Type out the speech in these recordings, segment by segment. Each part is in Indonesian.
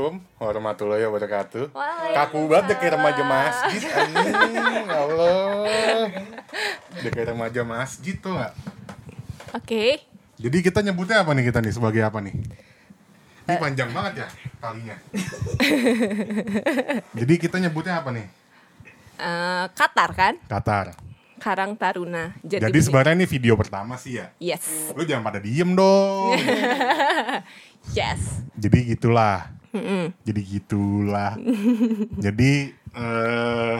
Assalamualaikum warahmatullahi wabarakatuh. Kaku banget deh kayak remaja masjid anjing. Ya Allah. Deh kayak remaja masjid tuh gak? Oke. Jadi kita nyebutnya apa nih kita nih sebagai apa nih? Ini panjang banget ya kalinya. Jadi kita nyebutnya apa nih? Eh, Qatar kan? Qatar. Karang Taruna. Jadi Bening. sebenarnya ini video pertama sih ya. Yes. Lu jangan pada diem dong. Yes. Jadi gitulah. Jadi gitulah. Jadi eh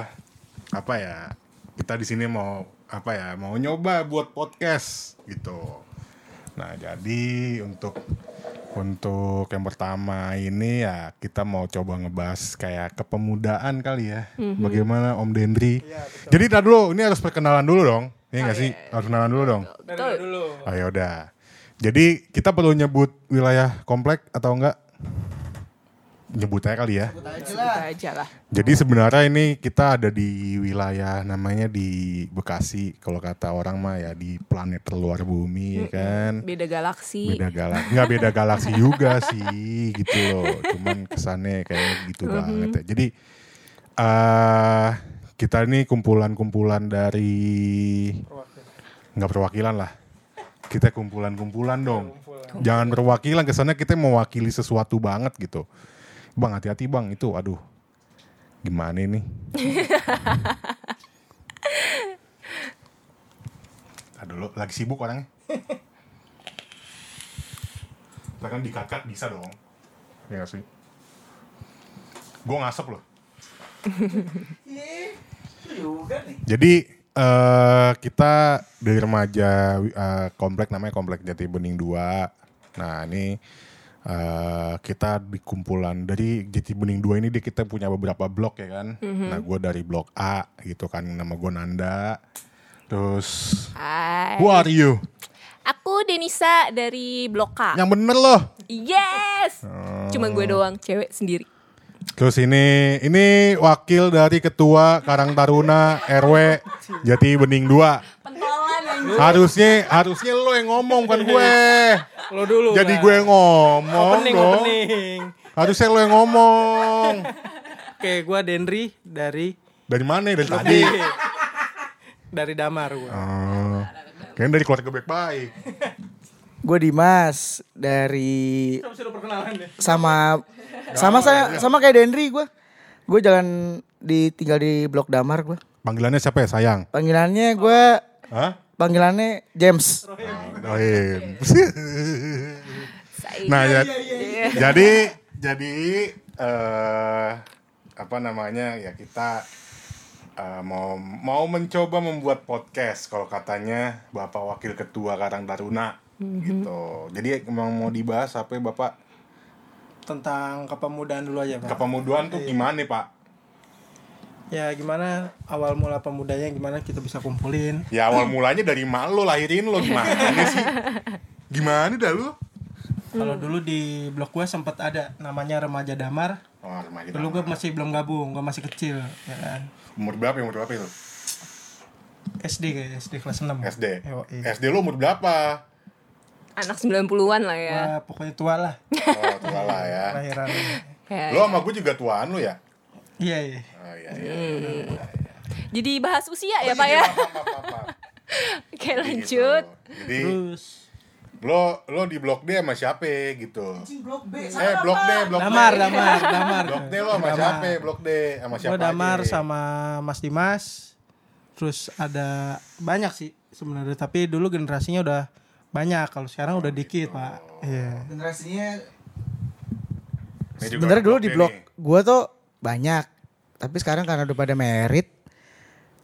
apa ya? Kita di sini mau apa ya? Mau nyoba buat podcast gitu. Nah, jadi untuk untuk yang pertama ini ya kita mau coba ngebahas kayak kepemudaan kali ya. Bagaimana Om Dendri? Jadi tar dulu, ini harus perkenalan dulu dong. Iya nggak sih? Harus kenalan dulu dong. Betul. dulu. Ayo udah. Jadi kita perlu nyebut wilayah komplek atau enggak? Nyebut aja kali ya. Sebut aja lah. Jadi sebenarnya ini kita ada di wilayah namanya di Bekasi. Kalau kata orang mah ya di planet terluar bumi ya kan. Beda galaksi. Beda galaksi. Enggak beda galaksi juga sih gitu loh. Cuman kesannya kayak gitu banget ya. Jadi eh kita ini kumpulan-kumpulan dari nggak perwakilan lah. Kita kumpulan-kumpulan dong. Jangan perwakilan kesannya kita mewakili sesuatu banget gitu. Bang hati-hati bang itu aduh. Gimana ini? Aduh lo lagi sibuk orangnya. Kita kan dikat bisa dong. Iya gak sih? Gue ngasep loh. Jadi eh kita dari remaja eh, komplek namanya Komplek Jati Bening 2. Nah, ini eh kita di kumpulan dari Jati Bening 2 ini dia kita punya beberapa blok ya kan. Nah, gue dari blok A gitu kan nama gue Nanda. Terus Hai. who are you? Aku Denisa dari Blok K. Yang bener loh. Yes. Cuman gue doang, cewek sendiri. Terus ini ini wakil dari ketua Karang Taruna RW Jati Bening 2. Pentolan anjing. Harusnya harusnya lo yang ngomong bukan gue. Lo dulu. Jadi lah. gue yang ngomong Opening, dong. opening. Harusnya lo yang ngomong. Oke, gue Dendri dari Dari mana? Dari tadi. dari Damar gue. Oh. Kayaknya dari keluarga baik-baik. Gue Dimas dari sama sama saya sama kayak Dendri gue. Gue jalan di tinggal di Blok Damar gue. Panggilannya siapa ya sayang? Panggilannya gue Hah? Panggilannya James. Rohim. Nah, ya, jadi jadi eh apa namanya ya kita eh, mau mau mencoba membuat podcast kalau katanya Bapak Wakil Ketua Karang Taruna gitu. Jadi emang mau dibahas apa ya, Bapak? Tentang kepemudaan dulu aja, Pak. Kepemudaan tuh gimana Pak? Ya gimana awal mula pemudanya gimana kita bisa kumpulin. Ya awal mulanya dari mak lo lahirin lo gimana sih? Gimana dah lu? Kalau dulu di blok gue sempat ada namanya Remaja Damar. Oh, remaja Dulu gue masih belum gabung, gue masih kecil, ya kan. umur berapa? Umur berapa itu? SD kayak SD kelas 6. SD. Yoi. SD lu umur berapa? Anak 90-an lah ya. Wah, pokoknya tua lah Oh, tua lah ya. lahiran. Kayak- Lo sama gue juga tuaan lu ya? Iya, iya. Oh iya iya. Jadi bahas usia ya Pak ya. Oke lanjut. Jadi Terus lo lo di blok D sama siapa gitu? Eh blok D, blok Damar, D. Damar, Damar. Blok D lo sama siapa? Blok D sama siapa? Gue Damar aja? sama Mas Dimas. Terus ada banyak sih sebenarnya, tapi dulu generasinya udah banyak. Kalau sekarang udah dikit, Pak. Iya. Generasinya Ini juga sebenarnya dulu di blok gue tuh banyak. Tapi sekarang karena udah pada merit,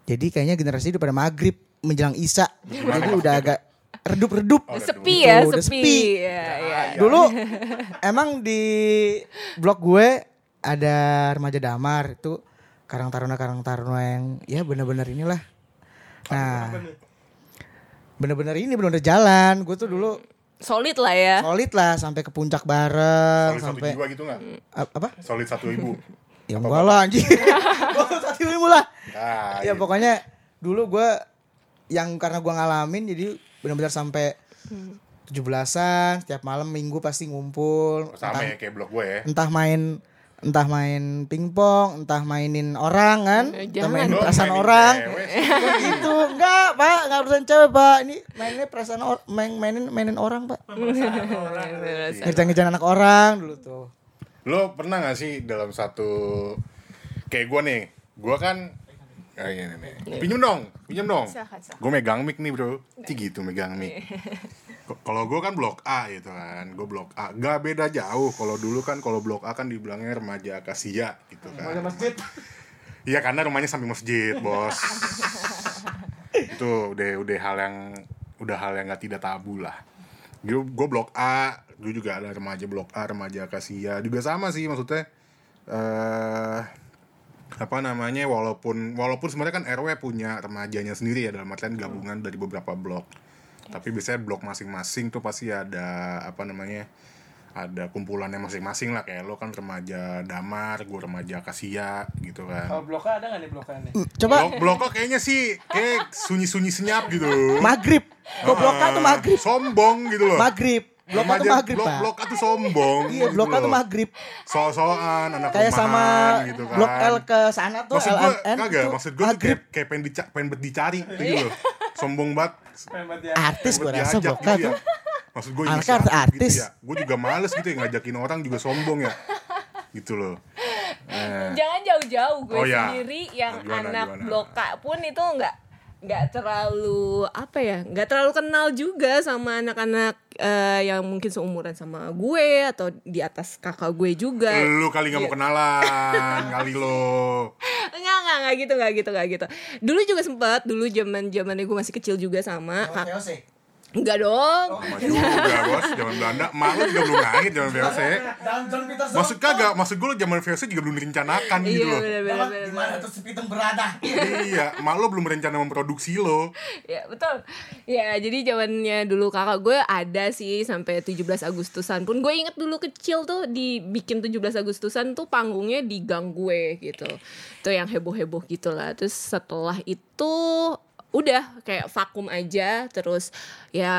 jadi kayaknya generasi udah pada maghrib menjelang isya. Jadi udah agak redup-redup. Oh, Sepi ya, Udah sepi. sepi. Ya, ya. Dulu emang di blok gue ada remaja damar itu Karang Taruna Karang Taruna yang ya bener-bener inilah. Nah, bener-bener ini bener-bener jalan. Gue tuh dulu Solid lah ya. solid lah sampai ke puncak bareng Solid satu sampai jiwa gitu nggak? Apa? Solid satu ibu. Ya enggak lah anjing. Gua satu ilmu lah. Ah, Ya pokoknya dulu gue yang karena gue ngalamin jadi benar-benar sampai 17-an setiap malam minggu pasti ngumpul. Sama entah, ya kayak blog gue ya. entah main entah main pingpong entah mainin orang kan? Eh, entah jangan. mainin Lo perasaan mainin orang. cewek. itu enggak pak. Nggak urusan cewek pak. Ini mainnya perasaan or main mainin mainin orang pak. Ngejar-ngejar anak orang dulu tuh Lo pernah gak sih dalam satu kayak gue nih, gue kan Ah, ini, ini, nih. Pinjem dong, pinjem dong. Gue megang mic nih bro, Cik gitu megang mic. K- Kalau gue kan blok A gitu kan, gue blok A. Gak beda jauh. Kalau dulu kan kalau blok A kan dibilangnya remaja akasia gitu kan. masjid. Iya karena rumahnya samping masjid bos. itu udah udah hal yang udah hal yang nggak tidak tabu lah. Gue gue blok A, gue juga ada remaja blok A, remaja akasia juga sama sih maksudnya. eh apa namanya walaupun walaupun sebenarnya kan RW punya remajanya sendiri ya dalam artian gabungan dari beberapa blok. Tapi biasanya blok masing-masing tuh pasti ada apa namanya ada kumpulannya masing-masing lah kayak lo kan remaja damar, gue remaja akasia gitu kan. Kalau bloknya ada nggak nih bloknya nih? coba Blok bloknya kayaknya sih kayak sunyi-sunyi senyap gitu. maghrib kok bloknya tuh Ah, maghrib Sombong gitu loh. maghrib tuh Remaja- maghrib blok, pak blok tuh sombong. iya gitu tuh loh. maghrib So-soan anak kayak sama gitu kan. blok L ke sana tuh maksud gue LMN kagak tuh maksud gue kayak, kayak pengen, dica- pengen dicari gitu loh sombong banget artis gue rasa bloknya gitu ya. maksud gue inisiatif artis. gitu ya gue juga males gitu ya ngajakin orang juga sombong ya gitu loh Eh, Jangan jauh-jauh gue Oh, ya. sendiri yang Gimana, anak gimana? blok K pun itu nggak nggak terlalu apa ya nggak terlalu kenal juga sama anak-anak eh, yang mungkin seumuran sama gue atau di atas kakak gue juga lu kali nggak mau kenalan kali lo Enggak, enggak, enggak gitu, enggak gitu, enggak gitu. Dulu juga sempet, dulu zaman zamannya gue masih kecil juga sama. Kak, enggak dong. sama juga bos zaman Belanda mak lu juga belum lahir zaman VOC maksud kagak maksud gue zaman VOC juga belum direncanakan gitu Iya, loh benar benar benar. tuh si Pitung berada iya mak lu belum berencana memproduksi lo Ya, betul. Ya, jadi zamannya dulu kakak gue ada sih sampai 17 Agustusan pun. Gue inget dulu kecil tuh dibikin 17 Agustusan tuh panggungnya di gang gue gitu. Itu yang heboh-heboh gitu lah. Terus setelah itu udah kayak vakum aja terus ya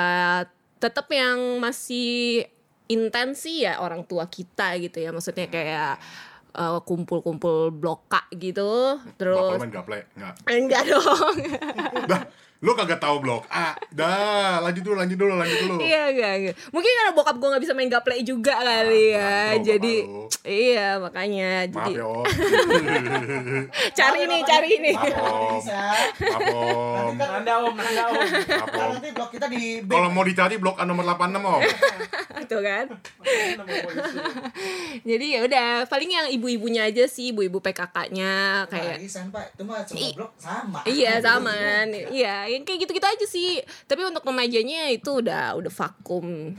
tetap yang masih intensi ya orang tua kita gitu ya. Maksudnya kayak eh, kumpul-kumpul bloka gitu. Terus lu main gaple enggak enggak dong. Lu kagak tahu blok A. Dah lanjut dulu lanjut dulu lanjut dulu. Iya enggak, enggak. Mungkin karena bokap gue gak bisa main gaple juga kali ya. tahu jadi iya makanya maaf jadi ya om. Cari nih, cari nih. maaf om. Om. Nanda om, nanda om. maaf om. Nanti blok kita di kalau mau dicari blok A nomor 86 om. Tuh kan. jadi ya udah paling yang ibu-ibunya aja sih, ibu-ibu PKK-nya kayak Arisan pak itu mah semua I- blok sama. Iya sama. Kan. Iya, yang kayak gitu-gitu aja sih. Tapi untuk remajanya itu udah udah vakum.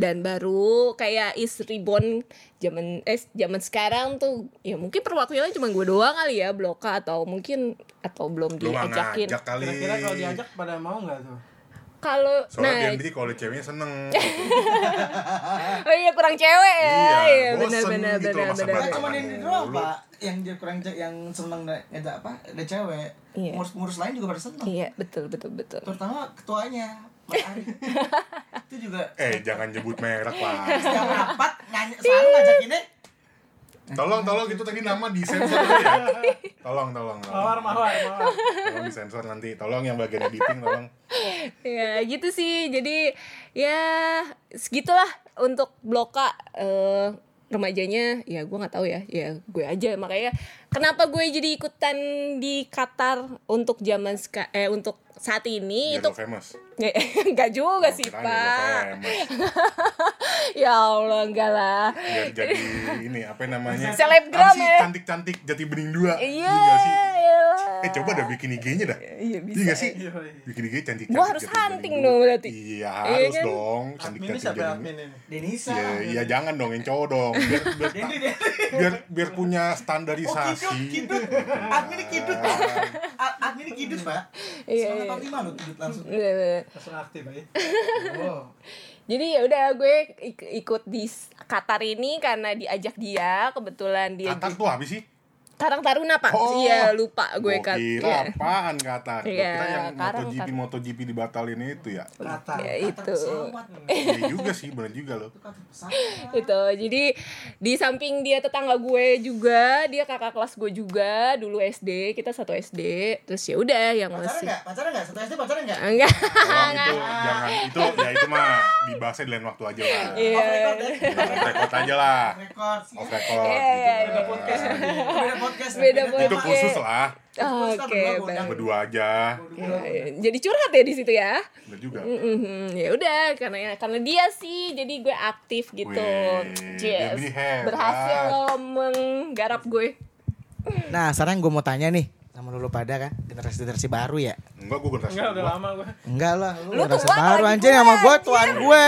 Dan baru kayak is reborn zaman eh zaman sekarang tuh ya mungkin perwakilannya cuma gue doang kali ya bloka atau mungkin atau belum lu diajakin. Kira-kira kalau diajak pada mau nggak tuh? Kalau soalnya nah dia kalau ceweknya seneng oh iya kurang cewek ya. Iya, benar bosen benar gitu benar benar. Iya. cuma Iya. ini doang pak yang dia kurang yang seneng da- ngajak apa ada cewek Iya. ngurus ngurus lain juga pada seneng Iya, betul betul betul. terutama ketuanya itu juga eh jangan nyebut merek lah setiap rapat nyanyi selalu ngajakinnya tolong tolong itu tadi nama disensor dulu ya. Tolong tolong Mawar, tolong. Mawar, mawar. tolong disensor nanti. Tolong yang bagian editing tolong. Ya gitu sih. Jadi ya segitulah untuk bloka eh, remajanya. Ya gue nggak tahu ya. Ya gue aja. Makanya kenapa gue jadi ikutan di Qatar untuk zaman eh untuk saat ini? Biar itu famous enggak juga sih biar lo pak ya Allah enggak lah. Biar jadi ini apa namanya? Selebgram sih ya. cantik cantik jati bening dua. Iya nggak sih? iyalah. eh coba dah bikin IG-nya dah. Iya bisa. Iya sih? Iya, iya. Bikin IG cantik Gua harus hunting dong berarti. Iya Iya harus kan? dong. Cantik cantik siapa jadi admin ini? Denisa. Iya, iya jangan dong yang cowok dong. Biar biar, biar, biar punya oh standarisasi kidut kidut. Admin kidut pak. Admin kidut pak. Iya, iya. panglima loh kidut langsung. Iya, iya. Langsung aktif ya. oh Jadi ya udah gue ik- ikut di Qatar ini karena diajak dia kebetulan dia Qatar tuh apa sih? Karang Taruna pak Oh. iya lupa gue kan kira apaan Qatar? Gua Iya, kira yang Karang, MotoGP Karang. MotoGP dibatalin itu ya. Kata, Ya, itu. Iya juga sih, bener juga loh. itu jadi di samping dia tetangga gue juga dia kakak kelas gue juga dulu SD kita satu SD terus ya udah yang Pacaran masih enggak? Pacaran enggak? Satu SD pacaran enggak? enggak Tolong itu jangan itu ya itu mah dibahasnya di lain waktu aja lah. iya Off record aja lah. Record. Off record Iya, iya, gitu. iya. podcast lagi. Beda podcast. Itu podcast. khusus lah, oke baik. berdua aja. Iya. jadi curhat ya di situ ya juga. Ya udah karena karena dia sih jadi gue aktif gitu dia Yes. berhasil lo menggarap gue Nah, sekarang gue mau tanya nih sama lu pada kan generasi-generasi baru ya Enggak gue generasi Enggak udah lama gue. enggak lah lu, Lu generasi baru gue, sama gue tuan gue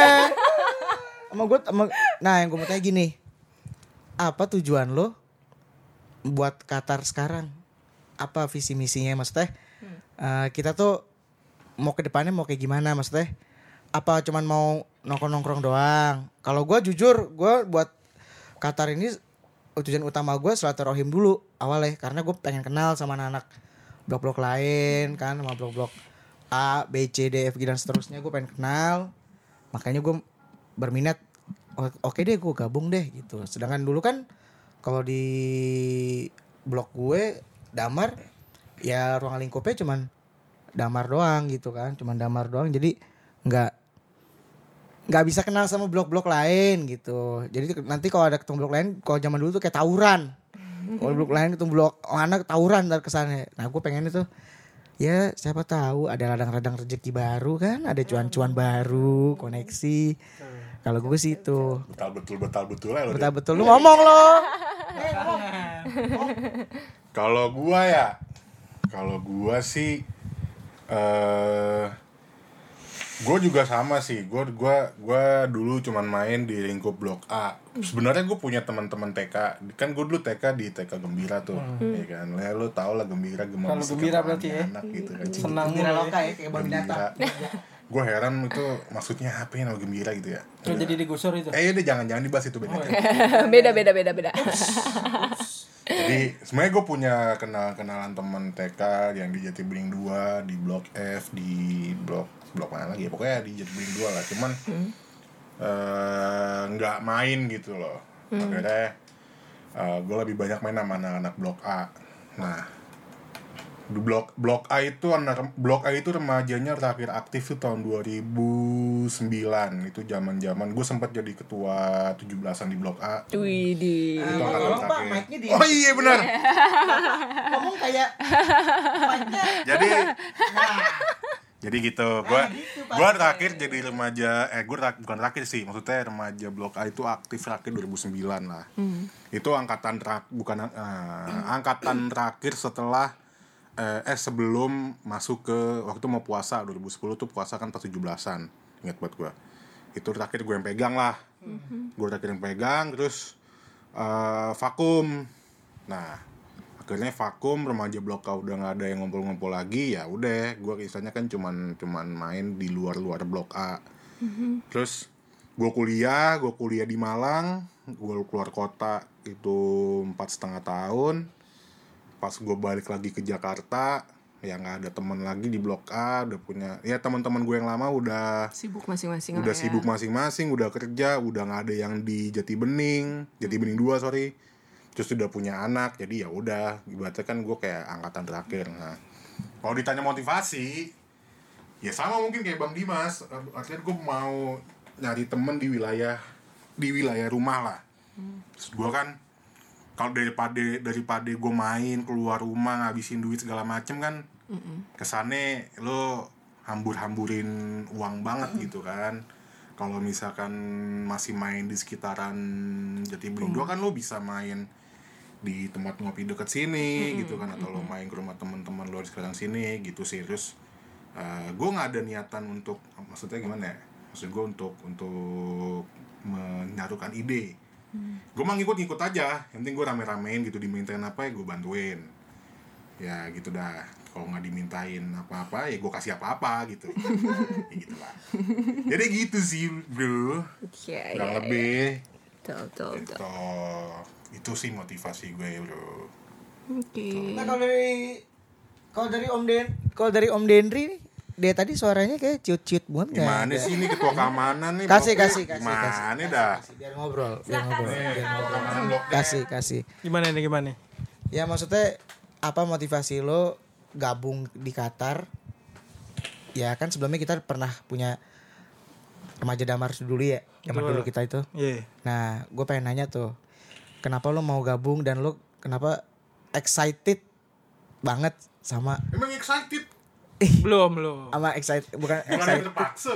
sama gue sama nah yang gue mau tanya gini apa tujuan lo buat Qatar sekarang? Apa visi misinya maksudnya? Eh, kita tuh mau ke depannya mau kayak gimana maksudnya? Apa cuman mau nongkrong nongkrong doang? Kalau gue jujur gue buat Qatar ini tujuan utama gue silaturahim dulu awalnya karena gue pengen kenal sama anak-anak blok-blok lain kan sama blok-blok A, B, C, D, F, G dan seterusnya. Gue pengen kenal makanya gue berminat "O- oke deh gue gabung deh gitu. Sedangkan dulu kan kalau di blok gue damar ya ruang lingkupnya cuman damar doang gitu kan cuman damar doang. Jadi nggak nggak bisa kenal sama blok-blok lain gitu. Jadi nanti kalau ada ketemu blok lain kalau zaman dulu tuh kayak tawuran. Kalau blok lain ketemu blok mana tawuran dari kesannya. Nah gue pengen itu ya siapa tahu ada ladang-ladang rezeki baru kan ada cuan-cuan baru koneksi kalau gue sih itu Betal betul betal betul ya lo. betul betul lu ngomong lo Kalau gua ya, kalau gua sih eh gua juga sama sih. Gua gua gua dulu cuman main di lingkup blok A. Sebenarnya gue punya teman-teman TK. Kan gue dulu TK di TK Gembira tuh, ya kan. Ya, lu tau lah Gembira gembira Kalau Gembira berarti ya. anak gitu kan. Senang Gembira loka ya. ya kayak binatang Gue heran itu maksudnya apa ya nama Gembira gitu ya. Terus jadi digusur itu. Eh udah jangan jangan dibahas itu beda. beda beda beda beda Jadi sebenarnya gue punya kenal-kenalan teman TK yang di Jati Bening 2, di Blok F, di blok blok mana lagi ya pokoknya di Jati Bening 2 lah. Cuman eh, nggak main gitu loh. Akhirnya gue lebih banyak main sama anak-anak Blok A. Nah, blok blok A itu anak blok A itu remajanya terakhir aktif tuh tahun 2009 itu zaman zaman gue sempat jadi ketua 17-an di blok A. Wih di itu angkatan Pak, terakhir. mic-nya di- oh iya benar. Ngomong kayak jadi nah. Jadi gitu. Gua gitu, Pak. gua terakhir jadi remaja eh terak- bukan terakhir sih maksudnya remaja blok A itu aktif terakhir 2009 lah. Itu angkatan terak bukan eh, angkatan terakhir setelah eh, eh sebelum masuk ke waktu mau puasa 2010 tuh puasa kan pas 17-an ingat buat gua. Itu terakhir gue yang pegang lah. Gue terakhir yang pegang terus eh, vakum. Nah akhirnya vakum remaja blok A udah nggak ada yang ngumpul-ngumpul lagi ya udah. Gue istilahnya kan cuman cuman main di luar-luar blok A. Terus gue kuliah gue kuliah di Malang. Gue keluar kota itu empat setengah tahun pas gue balik lagi ke Jakarta ya nggak ada temen lagi di blok A udah punya ya teman-teman gue yang lama udah sibuk masing-masing udah ya. sibuk masing-masing udah kerja udah nggak ada yang di Jati Bening Jati Bening 2 sorry. Terus udah punya anak jadi ya udah ibaratnya kan gue kayak angkatan terakhir. Nah kalau ditanya motivasi ya sama mungkin kayak Bang Dimas. Artinya gue mau nyari temen di wilayah di wilayah rumah lah. Terus gue kan kalau daripada daripada gue main keluar rumah ngabisin duit segala macem kan kesannya lo hambur-hamburin uang banget gitu kan. Kalau misalkan masih main di sekitaran Jati Bening 2 kan lo bisa main di tempat ngopi deket sini gitu kan atau lo main ke rumah teman-teman lo di sekitaran sini gitu sih. Terus gue nggak ada niatan untuk maksudnya gimana ya? Maksud gue untuk untuk menyarukan ide gue mah ngikut-ngikut aja. Yang penting gue rame-ramein gitu dimintain apa ya gue bantuin. Ya gitu dah. Kalau nggak dimintain apa-apa ya gue kasih apa-apa gitu. Ya gitu lah. Jadi gitu sih bro. Iya, kurang iya, lebih. Betul, betul, betul. itu itu sih motivasi gue bro. Oke. Nah kalau dari kalau dari Om Den kalau dari Om Dendri nih dia tadi suaranya kayak ciut-ciut banget kayak- Gimana sih ini ketua keamanan nih? Kasih kasih kasih Gimana kasih. dah? kasih, Biar ngobrol, biar ngobrol. biar ngobrol. Kasih kasih. Gimana nih gimana nih? Ya maksudnya apa motivasi lo gabung di Qatar? Ya kan sebelumnya kita pernah punya remaja damar dulu ya, zaman dulu kita itu. Iya. Nah, gue pengen nanya tuh, kenapa lo mau gabung dan lo kenapa excited banget sama Emang excited? Belum, belum. sama excited bukan excited terpaksa.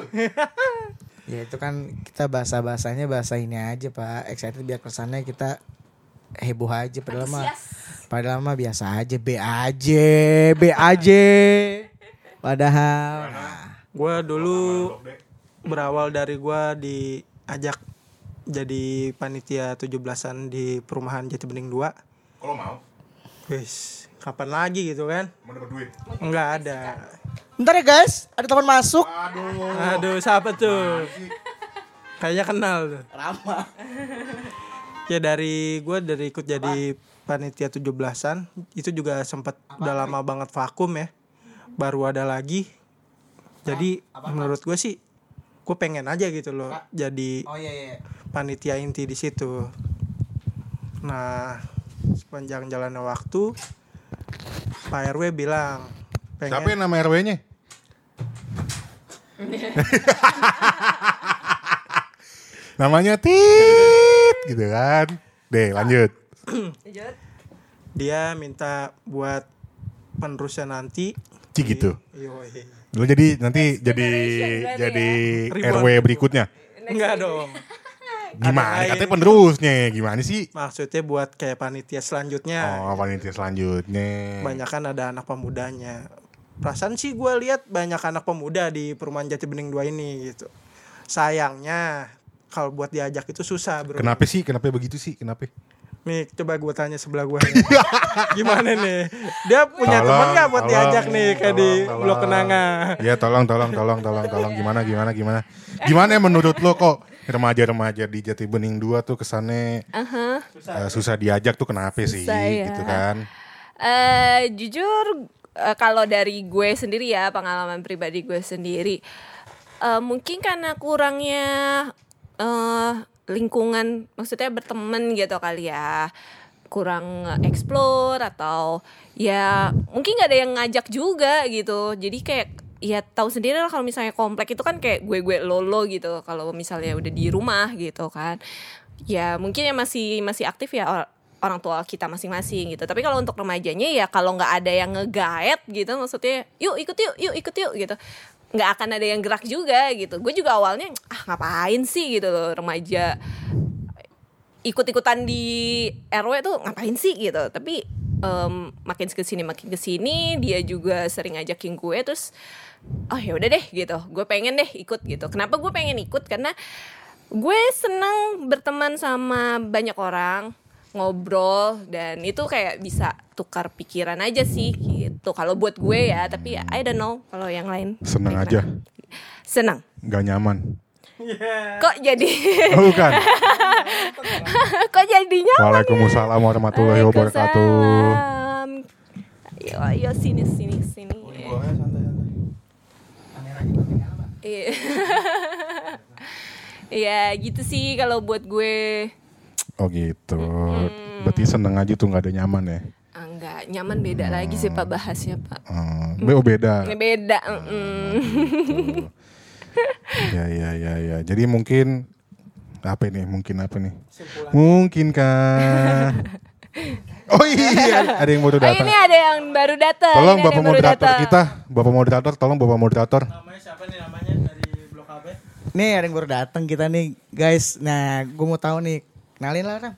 ya itu kan kita bahasa bahasanya bahasa ini aja pak. Excited biar kesannya kita heboh aja padahal mah padahal mah biasa aja B aja B aja. Padahal. Nah, Gua dulu berawal dari gua diajak jadi panitia 17-an di perumahan Jati Bening 2. Kalau mau, Wis, kapan lagi gitu kan? mau dapat duit. Enggak ada. bentar ya guys ada teman masuk Aduh. Aduh, siapa tuh? Kayaknya kenal tuh. Rama Ya dari gue dari ikut jadi panitia 17-an itu juga sempat udah lama banget vakum ya. Baru ada lagi. Jadi menurut gue sih gue pengen aja gitu loh jadi oh iya iya panitia inti di situ. Nah, sepanjang jalannya waktu Pak RW bilang Siapa pengen yang nama RW-nya? Namanya Tit gitu kan. Deh, lanjut. dia minta buat penerusnya nanti Cik gitu. Lo jadi nanti jadi jadi ya. RW berikutnya. Enggak dong. Gimana? lain. Katanya penerusnya. Gimana sih? Maksudnya buat kayak panitia selanjutnya. Oh, panitia selanjutnya. Banyak kan ada anak pemudanya. Perasaan sih gue lihat banyak anak pemuda di perumahan Jati Bening 2 ini gitu. Sayangnya kalau buat diajak itu susah bro. Kenapa sih? Kenapa begitu sih? Kenapa? Nih coba gue tanya sebelah gue. Gimana nih? Dia punya Tolong, teman nggak buat tolong, diajak nih kayak di tolong. Blok Kenanga? Ya tolong, tolong, tolong, tolong, tolong. Gimana, gimana, gimana? Gimana ya menurut lo kok remaja-remaja di Jati Bening 2 tuh kesannya Aha. eh, susah diajak tuh kenapa sih? Susah ya. Gitu kan? Eh jujur eh, kalau dari gue sendiri ya pengalaman pribadi gue sendiri eh, mungkin karena kurangnya eh lingkungan maksudnya berteman gitu kali ya kurang explore atau ya mungkin nggak ada yang ngajak juga gitu jadi kayak ya tahu sendiri lah kalau misalnya komplek itu kan kayak gue gue lolo gitu kalau misalnya udah di rumah gitu kan. Ya mungkin ya masih masih aktif ya or- orang tua kita masing-masing gitu. Tapi kalau untuk remajanya ya kalau nggak ada yang ngegaet gitu maksudnya yuk ikut yuk yuk ikut yuk gitu. Nggak akan ada yang gerak juga gitu. Gue juga awalnya ah ngapain sih? gitu loh remaja. Ikut-ikutan di RW tuh ngapain sih gitu. Tapi em, makin ke sini makin ke sini dia juga sering ngajakin gue terus oh ya udah deh gitu. Gue pengen deh ikut gitu. Kenapa gue pengen ikut? Karena gue senang berteman sama banyak orang ngobrol dan itu kayak bisa tukar pikiran aja sih gitu. Kalau buat gue ya tapi I don't know kalau yang lain. Seneng Kayak aja. senang Gak nyaman. Kok jadi Oh, bukan. kok jadinya Waalaikumsalam warahmatullahi wabarakatuh. Ayo, ayo sini sini sini. Iya. Iya gitu sih kalau buat gue Oh gitu. Berarti seneng aja tuh gak ada nyaman ya. ah, enggak nyaman beda lagi sih pak bahasnya pak. Hmm, oh beda. Beda. mm-mm. Ya ya ya ya. Jadi mungkin apa ini? Mungkin apa nih? Mungkin kan. Oh iya, ada yang baru Oh, datang. ini ada yang baru datang. Tolong ini Bapak moderator datang. kita, Bapak moderator, tolong Bapak moderator. Namanya siapa nih namanya dari Blok AB? nih ada yang baru datang kita nih guys nah gue mau tahu nih kenalin lah Ram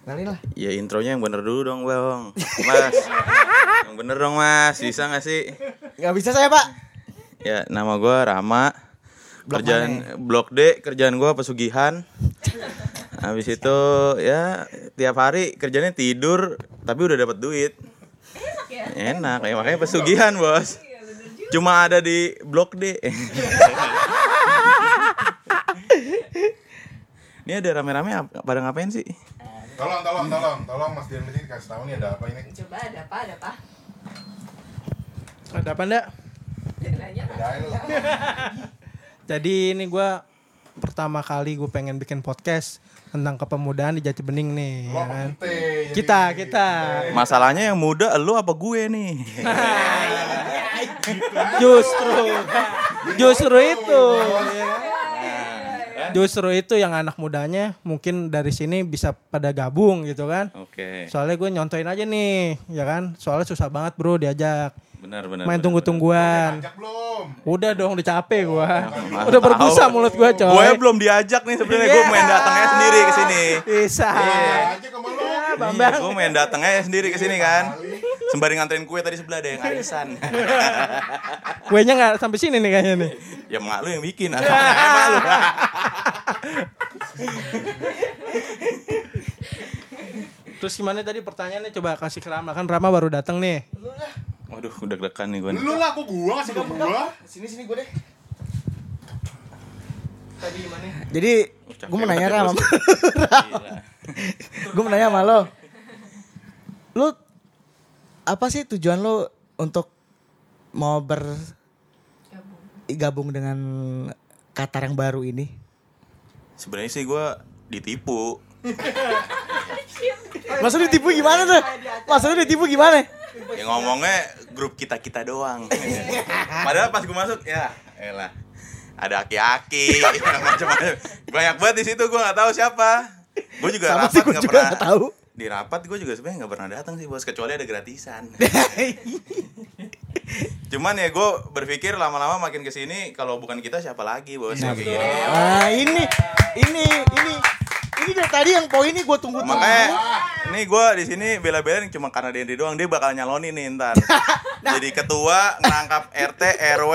kenalin lah Ya intronya yang bener dulu dong bang Mas Yang bener dong mas Bisa gak sih nggak bisa saya pak Ya nama gue Rama Kerjaan Blok D Kerjaan gue pesugihan Habis itu ya Tiap hari kerjanya tidur Tapi udah dapat duit Enak ya makanya pesugihan bos Cuma ada di Blok D Ini ada rame-rame pada ngapain sih? Tolong, tolong, tolong, tolong Mas Dian di sini kasih tahu nih ada apa ini? Coba ada apa? Ada apa? Ada apa ndak? Jadi ini gua pertama kali gue pengen bikin podcast tentang kepemudaan di Jati Bening nih, ya kan? kita? Kita. Masalahnya yang muda lu apa gue nih? Justru, justru itu. ya kan? Justru itu yang anak mudanya mungkin dari sini bisa pada gabung gitu kan. Oke. Soalnya gue nyontoin aja nih, ya kan? Soalnya susah banget bro diajak. Benar benar. Main tunggu-tungguan. Udah dong udah capek gua. benar. Udah berbusa Tahu. mulut gua coy. Gue belum diajak nih sebenarnya gue main datangnya sendiri ke sini. Bisa. Aja ke lu. Bambang. Gue main datangnya sendiri ke sini kan. Sembari nganterin kue tadi sebelah ada yang arisan. Kuenya nggak sampai sini nih kayaknya nih. ya mak lu yang bikin. Lu. Terus gimana tadi pertanyaannya coba kasih ke Rama kan Rama baru datang nih. Waduh, udah deg-degan nih gue nih. Lu lah, kok gua kasih ke gua? Sini sini gue deh. Tadi gimana? Jadi capek gue mau nanya banget ya, Ram. gue mau nanya sama lo. Lu apa sih tujuan lo untuk mau ber gabung dengan Qatar yang baru ini? Sebenarnya sih gue ditipu. Maksudnya ditipu gimana tuh? Maksudnya ditipu gimana? Ya ngomongnya grup kita-kita doang. Padahal pas gue masuk ya elah. Ada aki-aki, macam-macam. Banyak banget di situ gue nggak tahu siapa. Gue juga Sama rapat nggak pernah. nggak tahu. Di rapat gue juga sebenarnya nggak pernah datang sih bos kecuali ada gratisan. Cuman ya gue berpikir lama-lama makin ke sini kalau bukan kita siapa lagi bos yang kayak gini. Nah ini, ini, ini, ini dari tadi yang poin ini gue tunggu-tunggu. Makanya nih gue di sini bela-belain cuma karena Dendri doang dia bakal nyalonin nih ntar. Jadi ketua ngerangkap RT RW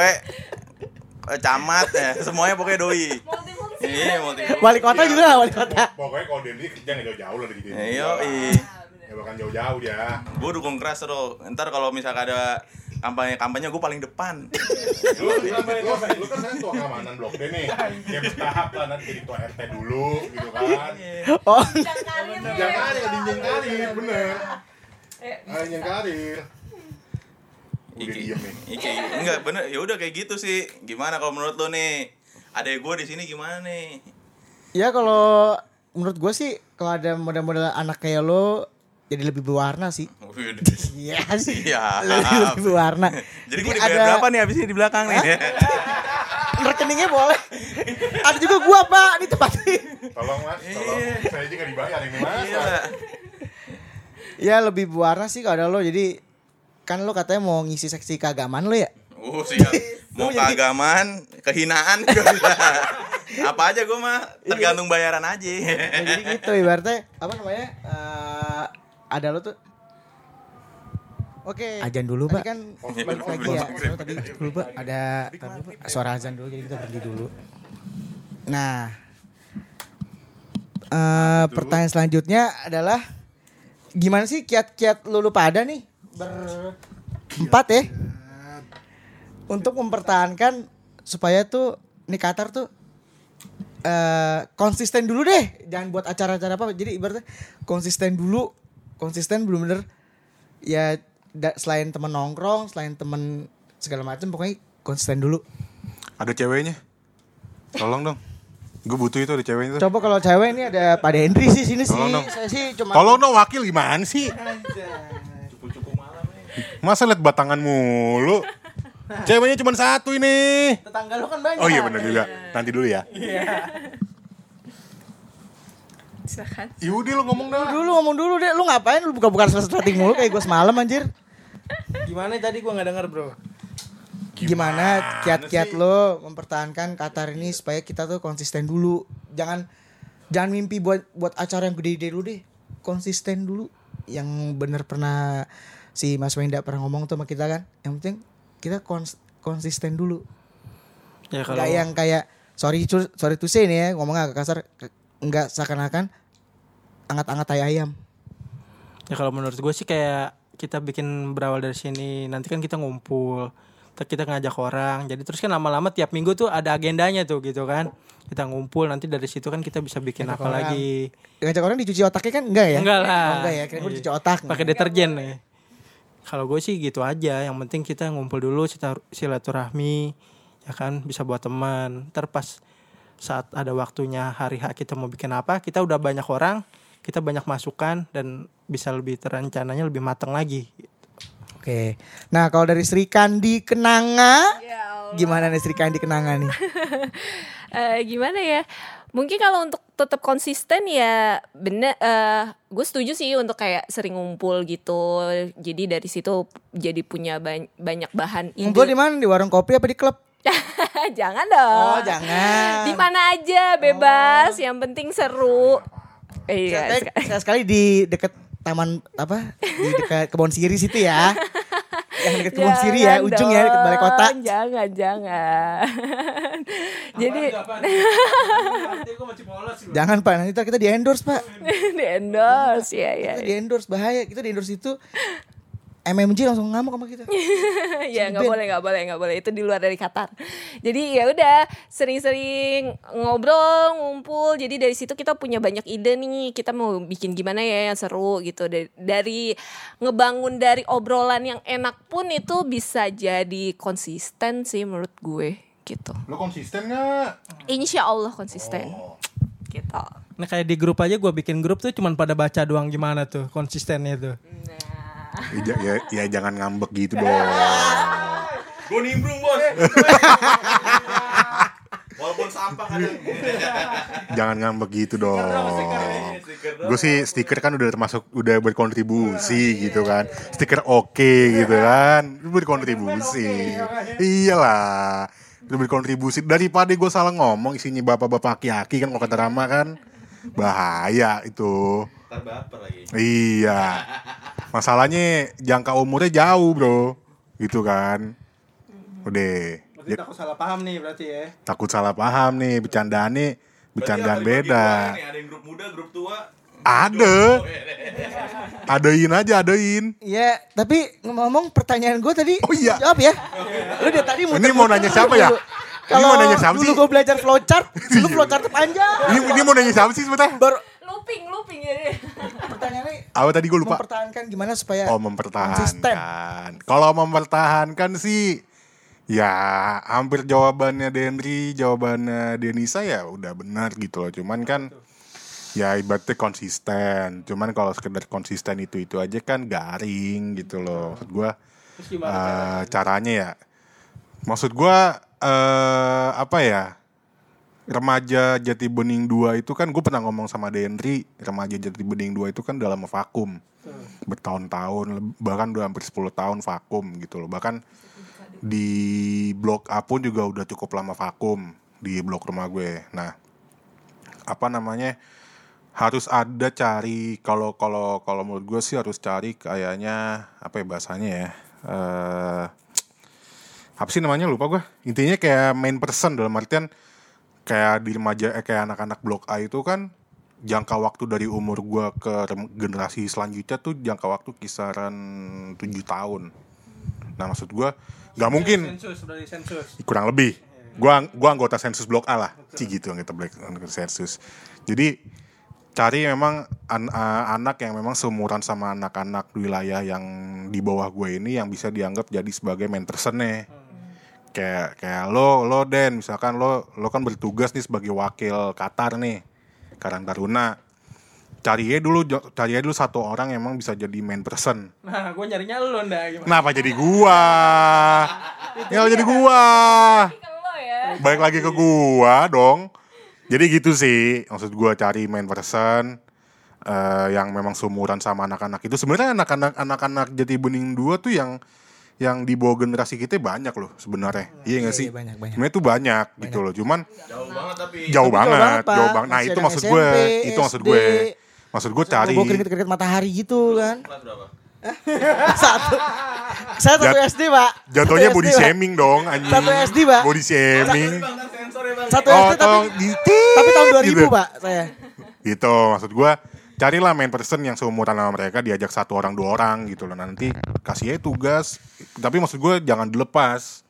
eh, camat ya semuanya pokoknya doi. Iya. Wali kota juga nggak wali kota. Pokoknya kalau Dendi kerja nggak jauh-jauh lah dari gitu. Iya, Ya bahkan jauh-jauh dia. gue dukung keras tuh. Ntar kalau misalkan ada kampanye kampanye gue paling depan. Lu, lu, lu, lu kan sekarang tua keamanan blok D nih. Ya bertahap lah nanti jadi tua RT dulu gitu kan. Oh, Jangan ada jenjang karir, bener. Ah, jenjang karir. Udah Iki, diem nih. iki, enggak bener, ya udah kayak gitu sih. Gimana kalau menurut lo nih? Ada gue di sini gimana nih? ya kalau menurut gue sih kalau ada model-model anak kayak lo jadi lebih berwarna sih. Iya sih. Siap. Lebih, lebih berwarna. Jadi gue dibayar berapa nih abis ini di belakang nih? Rekeningnya boleh. Ada juga gua pak di tempat ini. Tolong mas, tolong. Saya aja nggak dibayar ini mas. Iya. Ya lebih berwarna sih kalau ada lo. Jadi kan lo katanya mau ngisi seksi keagamaan lo ya. Oh siap. Mau Lu jadi- keagamaan, kehinaan juga. Apa aja gue mah tergantung bayaran aja. Ya, jadi gitu ibaratnya apa namanya? eh, ada lo tuh. Oke. Azan dulu, Pak. kan balik lagi ya. Tadi lupa ada tadi lupa, suara azan dulu jadi kita berhenti dulu. Nah, eh pertanyaan selanjutnya adalah gimana sih kiat-kiat lu, lu pada nih? Berempat ya. Untuk mempertahankan supaya tuh nih Qatar tuh eh konsisten dulu deh. Jangan buat acara-acara apa jadi ibaratnya konsisten dulu konsisten belum bener ya da- selain temen nongkrong selain temen segala macam pokoknya konsisten dulu Ada ceweknya. Tolong dong. Gue butuh itu ada ceweknya tuh. coba kalau cewek ini ada Pak Hendri sih sini sih Tolong dong. saya sih cuma Tolong dong wakil gimana sih? Masa liat batangan mulu? Ceweknya cuma satu ini. tetangga lo kan banyak Oh iya benar juga. Nanti dulu ya. Silakan. Yaudah lu ngomong dah. dulu ngomong dulu deh lu ngapain? Lu buka-buka strating mulu kayak gue semalam anjir. Gimana tadi gua nggak dengar bro? gimana Gimana kiat-kiat lo mempertahankan Qatar ini supaya kita tuh konsisten dulu? Jangan jangan mimpi buat buat acara yang gede-gede dulu deh. Konsisten dulu. Yang bener pernah si Mas Wenda pernah ngomong tuh sama kita kan. Yang penting kita kons- konsisten dulu. Ya kalau nggak yang kayak sorry sorry to say nih ya ngomongnya agak kasar nggak seakan-akan angat-angat tai ayam. Ya kalau menurut gue sih kayak kita bikin berawal dari sini nanti kan kita ngumpul kita ngajak orang. Jadi terus kan lama-lama tiap minggu tuh ada agendanya tuh gitu kan. Kita ngumpul nanti dari situ kan kita bisa bikin apa orang. lagi. Ngajak orang dicuci otaknya kan enggak ya? enggak lah. Oh, enggak ya, kira gue dicuci otak. pakai deterjen nih. Kalau gue sih gitu aja yang penting kita ngumpul dulu silaturahmi ya kan bisa buat teman. Ntar pas saat ada waktunya hari H kita mau bikin apa kita udah banyak orang kita banyak masukan dan bisa lebih terencananya lebih matang lagi Oke. Nah, kalau dari Sri Kandi Kenanga, Ya Allah. gimana nih Sri Kandi Kenanga nih? Eh, gimana ya? Mungkin kalau untuk tetap konsisten ya bener eh gue setuju sih untuk kayak sering ngumpul gitu. Jadi dari situ jadi punya ban- banyak bahan Ngumpul di mana? Di warung kopi apa di klub? jangan dong. Oh, jangan. Di mana aja bebas, yang penting seru. Iya. Sekali, sekali di deket taman apa? Di dekat kebun siri situ ya. Yang deket kebun siri ya, ujung ya deket balai kota. dong, Jangan, jangan. Jadi Jangan Pak, nanti kita di endorse Pak. di endorse. Ya ya. Kita di endorse bahaya. Kita di endorse itu MMG langsung ngamuk sama kita. ya nggak boleh nggak boleh nggak boleh. Itu di luar dari Qatar. Jadi ya udah sering-sering ngobrol ngumpul. Jadi dari situ kita punya banyak ide nih. Kita mau bikin gimana ya yang seru gitu. Dari, dari ngebangun dari obrolan yang enak pun itu bisa jadi konsisten sih menurut gue gitu Lo konsisten gak? Insya Allah konsisten gitu Nah kayak di grup aja gue bikin grup tuh cuman pada baca doang gimana tuh konsistennya tuh. Ya, ja- ya, ya jangan ngambek gitu dong. Gue nimbrung bos. Walaupun sampah kadang. jangan ngambek gitu dong. Gue sih stiker kan udah termasuk udah berkontribusi gitu kan. Stiker oke gitu kan. Berkontribusi. Iyalah. Itu berkontribusi daripada gue salah ngomong isinya bapak-bapak aki-aki kan kalau kata Rama kan bahaya itu. Ntar baper lagi. Iya. Masalahnya jangka umurnya jauh, Bro. Gitu kan. Udah. Berarti takut salah paham nih berarti ya. Takut salah paham nih, bercandaan nih, bercandaan beda. nih? Ada yang grup muda, grup tua. Ada. Adain aja, adain. Iya, tapi ngomong pertanyaan gue tadi Oh iya. jawab ya. Lu dari tadi Ini mau nanya siapa ya? dulu. Ini Kalau mau nanya siapa dulu sih? gue belajar flowchart, dulu flowchart panjang. Ini, ini mau nanya siapa sih sebenarnya? Baru looping looping ya pertanyaannya Apa tadi gue lupa? mempertahankan gimana supaya Oh mempertahankan. Kalau mempertahankan sih ya hampir jawabannya Denri, jawabannya Denisa ya udah benar gitu loh. Cuman kan ya ibaratnya konsisten. Cuman kalau sekedar konsisten itu itu aja kan garing gitu loh. Maksud gua Terus gimana eh, caranya ya? Maksud gua eh apa ya? Remaja Jati Bening 2 itu kan gue pernah ngomong sama Denri Remaja Jati Bening 2 itu kan dalam vakum Bertahun-tahun leb- Bahkan udah hampir 10 tahun vakum gitu loh Bahkan di blok A pun juga udah cukup lama vakum Di blok rumah gue Nah apa namanya harus ada cari kalau kalau kalau menurut gue sih harus cari kayaknya apa ya bahasanya ya eh apa sih namanya lupa gue intinya kayak main person dalam artian kayak di remaja eh, kayak anak-anak blok A itu kan jangka waktu dari umur gua ke generasi selanjutnya tuh jangka waktu kisaran tujuh tahun. Nah maksud gua nggak mungkin. Sensus sensus. kurang lebih. Gua gua anggota sensus blok A lah. Ci gitu anggota black anggota sensus. Jadi cari memang an- a- anak yang memang seumuran sama anak-anak wilayah yang di bawah gue ini yang bisa dianggap jadi sebagai main personnya kayak kayak lo lo Den misalkan lo lo kan bertugas nih sebagai wakil Qatar nih Karang Taruna cari aja dulu cari aja dulu satu orang yang emang bisa jadi main person Nah, gue nyarinya lu ndak gimana? Kenapa jadi gua? Kenapa jadi gua? Kalau ya. Balik lagi ke gua dong. Jadi gitu sih, maksud gua cari main person eh, yang memang seumuran sama anak-anak itu. Sebenarnya anak-anak anak-anak Jati Bening 2 tuh yang yang di bawah generasi kita banyak loh sebenarnya. Iya nggak sih? iya, banyak, banyak. Sebenarnya tuh banyak gitu loh. Cuman Jauh banget tapi. jauh banget, jauh banget. Nah, Masih itu maksud gue, SMP, itu maksud SD. gue. Maksud gue cari Bawa keringet-keringet matahari gitu kan. Kelas berapa? satu. Saya satu Jat- SD, Pak. jatuhnya Satu body SD, Pak. shaming dong anjing. Satu SD, Pak. Body shaming. Sensor ya bang. Satu Oh, SD tapi tapi tahun 2000, gitu. Pak, saya. Gitu, maksud gua carilah main person yang seumuran sama mereka diajak satu orang dua orang gitu loh nanti kasih aja tugas tapi maksud gue jangan dilepas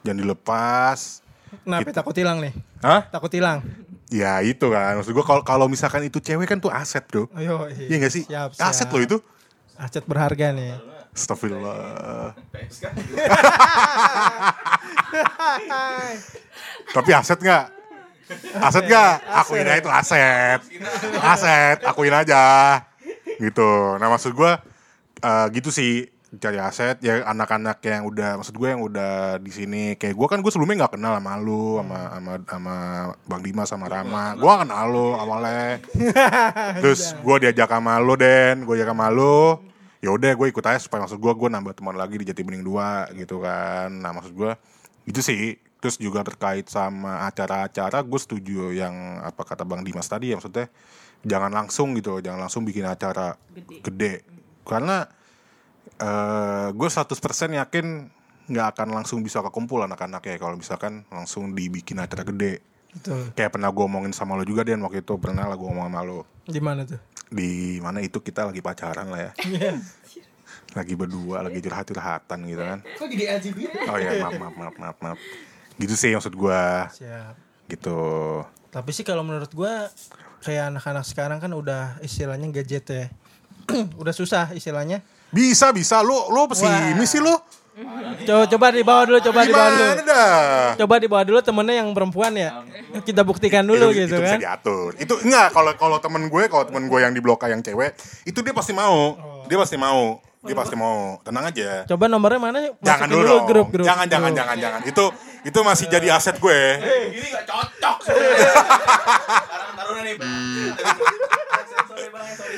jangan dilepas Kenapa Gitu. takut hilang nih? Hah? Takut hilang. ya itu kan maksud gue kalau kalau misalkan itu cewek kan tuh aset bro Ayo, Iya gak sih? Siap, Aset siap. loh itu Aset berharga nih. Astagfirullah Tapi aset nggak? Aset nggak? Akuin aja itu aset Aset, akuin aja Gitu Nah maksud gue eh, Gitu sih cari aset ya anak-anak yang udah maksud gue yang udah di sini. Kayak gue kan gue sebelumnya nggak kenal sama lu sama sama sama bang Dimas sama Rama. gue gak kenal lu awalnya. Terus gue diajak sama lu Den. Gue diajak sama lu. Ya udah gue ikut aja supaya maksud gue gue nambah teman lagi di Jati Bening 2 gitu kan. Nah maksud gue itu sih. Terus juga terkait sama acara-acara gue setuju yang apa kata bang Dimas tadi ya maksudnya jangan langsung gitu jangan langsung bikin acara gede, karena eh gue 100% yakin nggak akan langsung bisa kekumpul anak-anak ya kalau misalkan langsung dibikin acara gede Betul. kayak pernah gue omongin sama lo juga Den waktu itu pernah lah gue ngomong sama lo Di mana tuh? di mana itu kita lagi pacaran lah ya Iya. lagi berdua lagi curhat curhatan gitu kan Kok jadi LGBT? oh ya maaf maaf maaf maaf maaf gitu sih maksud gue Siap. gitu Tapi sih kalau menurut gua kayak anak-anak sekarang kan udah istilahnya gadget ya. udah susah istilahnya. Bisa bisa lo lo pesimis sih lo Coba coba dibawa dulu, coba dibawa dulu. gimana dah Coba dibawa dulu temennya yang perempuan ya. Kita buktikan dulu itu, gitu itu kan. bisa diatur itu enggak kalau kalau temen gue kalau temen gue yang di blok A yang cewek itu dia pasti mau dia pasti mau dia pasti mau tenang aja Coba nomornya mana? jangan Masukin dulu, dong. grup grup. jangan jangan Grup. jangan jangan itu itu masih jadi aset gue Gini gak cocok. Taruhnya nih. Sorry bang, sorry.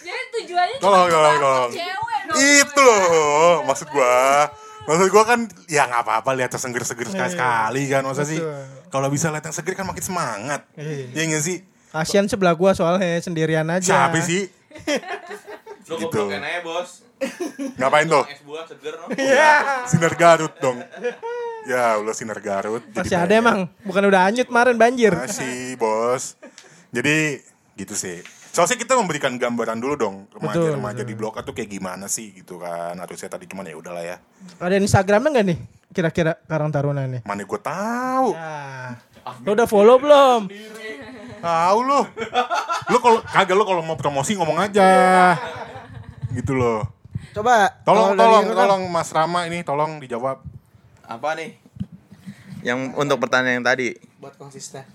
Jadi tujuannya Tolong, cuma tolong, tolong. cewek dong. itu loh maksud gue maksud gue kan ya nggak apa-apa lihat yang seger-seger sekali sekali kan masa sih kalau bisa lihat yang seger kan makin semangat Iya. ya nggak sih Kasian sebelah gua soalnya sendirian aja. siapa sih Lu Gitu. goblokin aja bos. ngapain tuh Es buah seger no. sinar Garut dong ya Allah sinar Garut jadi Masih ada pengen. emang, bukan udah hanyut kemarin banjir. Masih bos. Jadi gitu sih. Soalnya kita memberikan gambaran dulu dong remaja-remaja di blok A tuh kayak gimana sih gitu kan. Harusnya tadi cuman ya udahlah ya. Ada Instagramnya nggak nih? Kira-kira Karang Taruna nih. Mana gue tahu. Ya. Lo udah follow belum? Tahu lu. Lu kalau kagak lu kalau mau promosi ngomong aja. Gitu loh. Coba. Tolong tolong Ram. tolong Mas Rama ini tolong dijawab. Apa nih? Yang untuk pertanyaan yang tadi. Buat konsisten.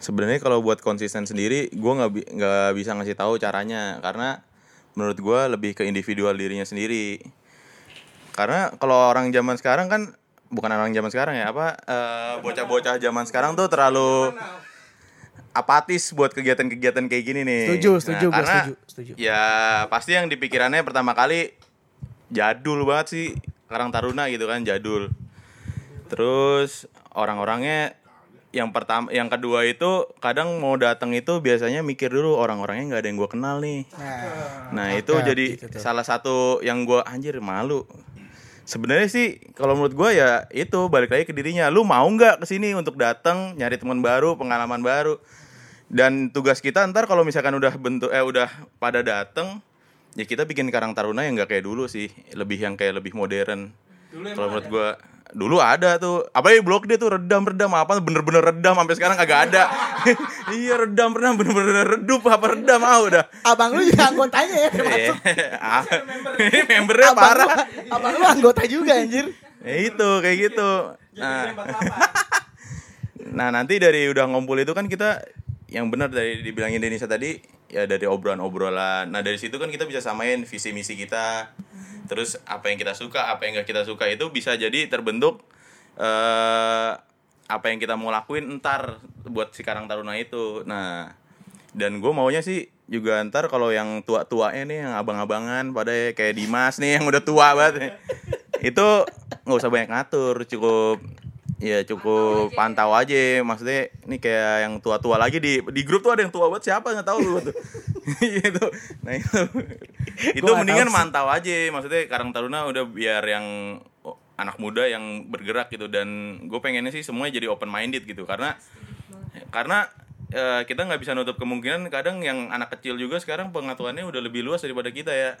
Sebenarnya kalau buat konsisten sendiri, gue nggak bi- nggak bisa ngasih tahu caranya karena menurut gue lebih ke individual dirinya sendiri. Karena kalau orang zaman sekarang kan bukan orang zaman sekarang ya apa eh, bocah-bocah zaman sekarang tuh terlalu apatis buat kegiatan-kegiatan kayak gini nih. Setuju, setuju, gua karena setuju, setuju. Ya pasti yang dipikirannya pertama kali jadul banget sih Karang Taruna gitu kan jadul. Terus orang-orangnya yang pertama yang kedua itu kadang mau datang itu biasanya mikir dulu orang-orangnya nggak ada yang gue kenal nih. Nah, nah itu jadi gitu salah satu yang gue anjir malu. Sebenarnya sih kalau menurut gue ya itu balik lagi ke dirinya. Lu mau nggak ke sini untuk datang nyari teman baru pengalaman baru? Dan tugas kita ntar kalau misalkan udah bentuk eh udah pada datang ya kita bikin Karang Taruna yang nggak kayak dulu sih. Lebih yang kayak lebih modern. Kalau menurut gua dulu ada tuh. Apa ya blok dia tuh redam redam apa bener-bener redam. Sampai sekarang kagak ada. Iya redam redam. Bener-bener redup. Apa redam? Ah udah. Abang lu juga anggotanya ya termasuk. Ah, membernya Abang lu, parah. abang lu anggota juga anjir. ya itu kayak gitu. Nah, nah nanti dari udah ngumpul itu kan kita yang benar dari dibilangin Denisa tadi ya dari obrolan-obrolan. Nah dari situ kan kita bisa samain visi misi kita. Terus apa yang kita suka apa yang gak kita suka itu bisa jadi terbentuk eh apa yang kita mau lakuin entar buat si Karang Taruna itu. Nah dan gue maunya sih juga ntar kalau yang tua-tuanya nih yang abang-abangan pada kayak Dimas nih yang udah tua banget itu nggak usah banyak ngatur cukup ya cukup pantau aja. Maksudnya ini kayak yang tua-tua lagi di di grup tuh ada yang tua banget. Siapa? Nggak tahu gue tuh. Itu nah itu. Itu mendingan mantau aja. Maksudnya Karang Taruna udah biar yang oh, anak muda yang bergerak gitu. Dan gue pengennya sih semuanya jadi open minded gitu. Karena karena eh, kita nggak bisa nutup kemungkinan kadang yang anak kecil juga sekarang pengetahuannya udah lebih luas daripada kita ya.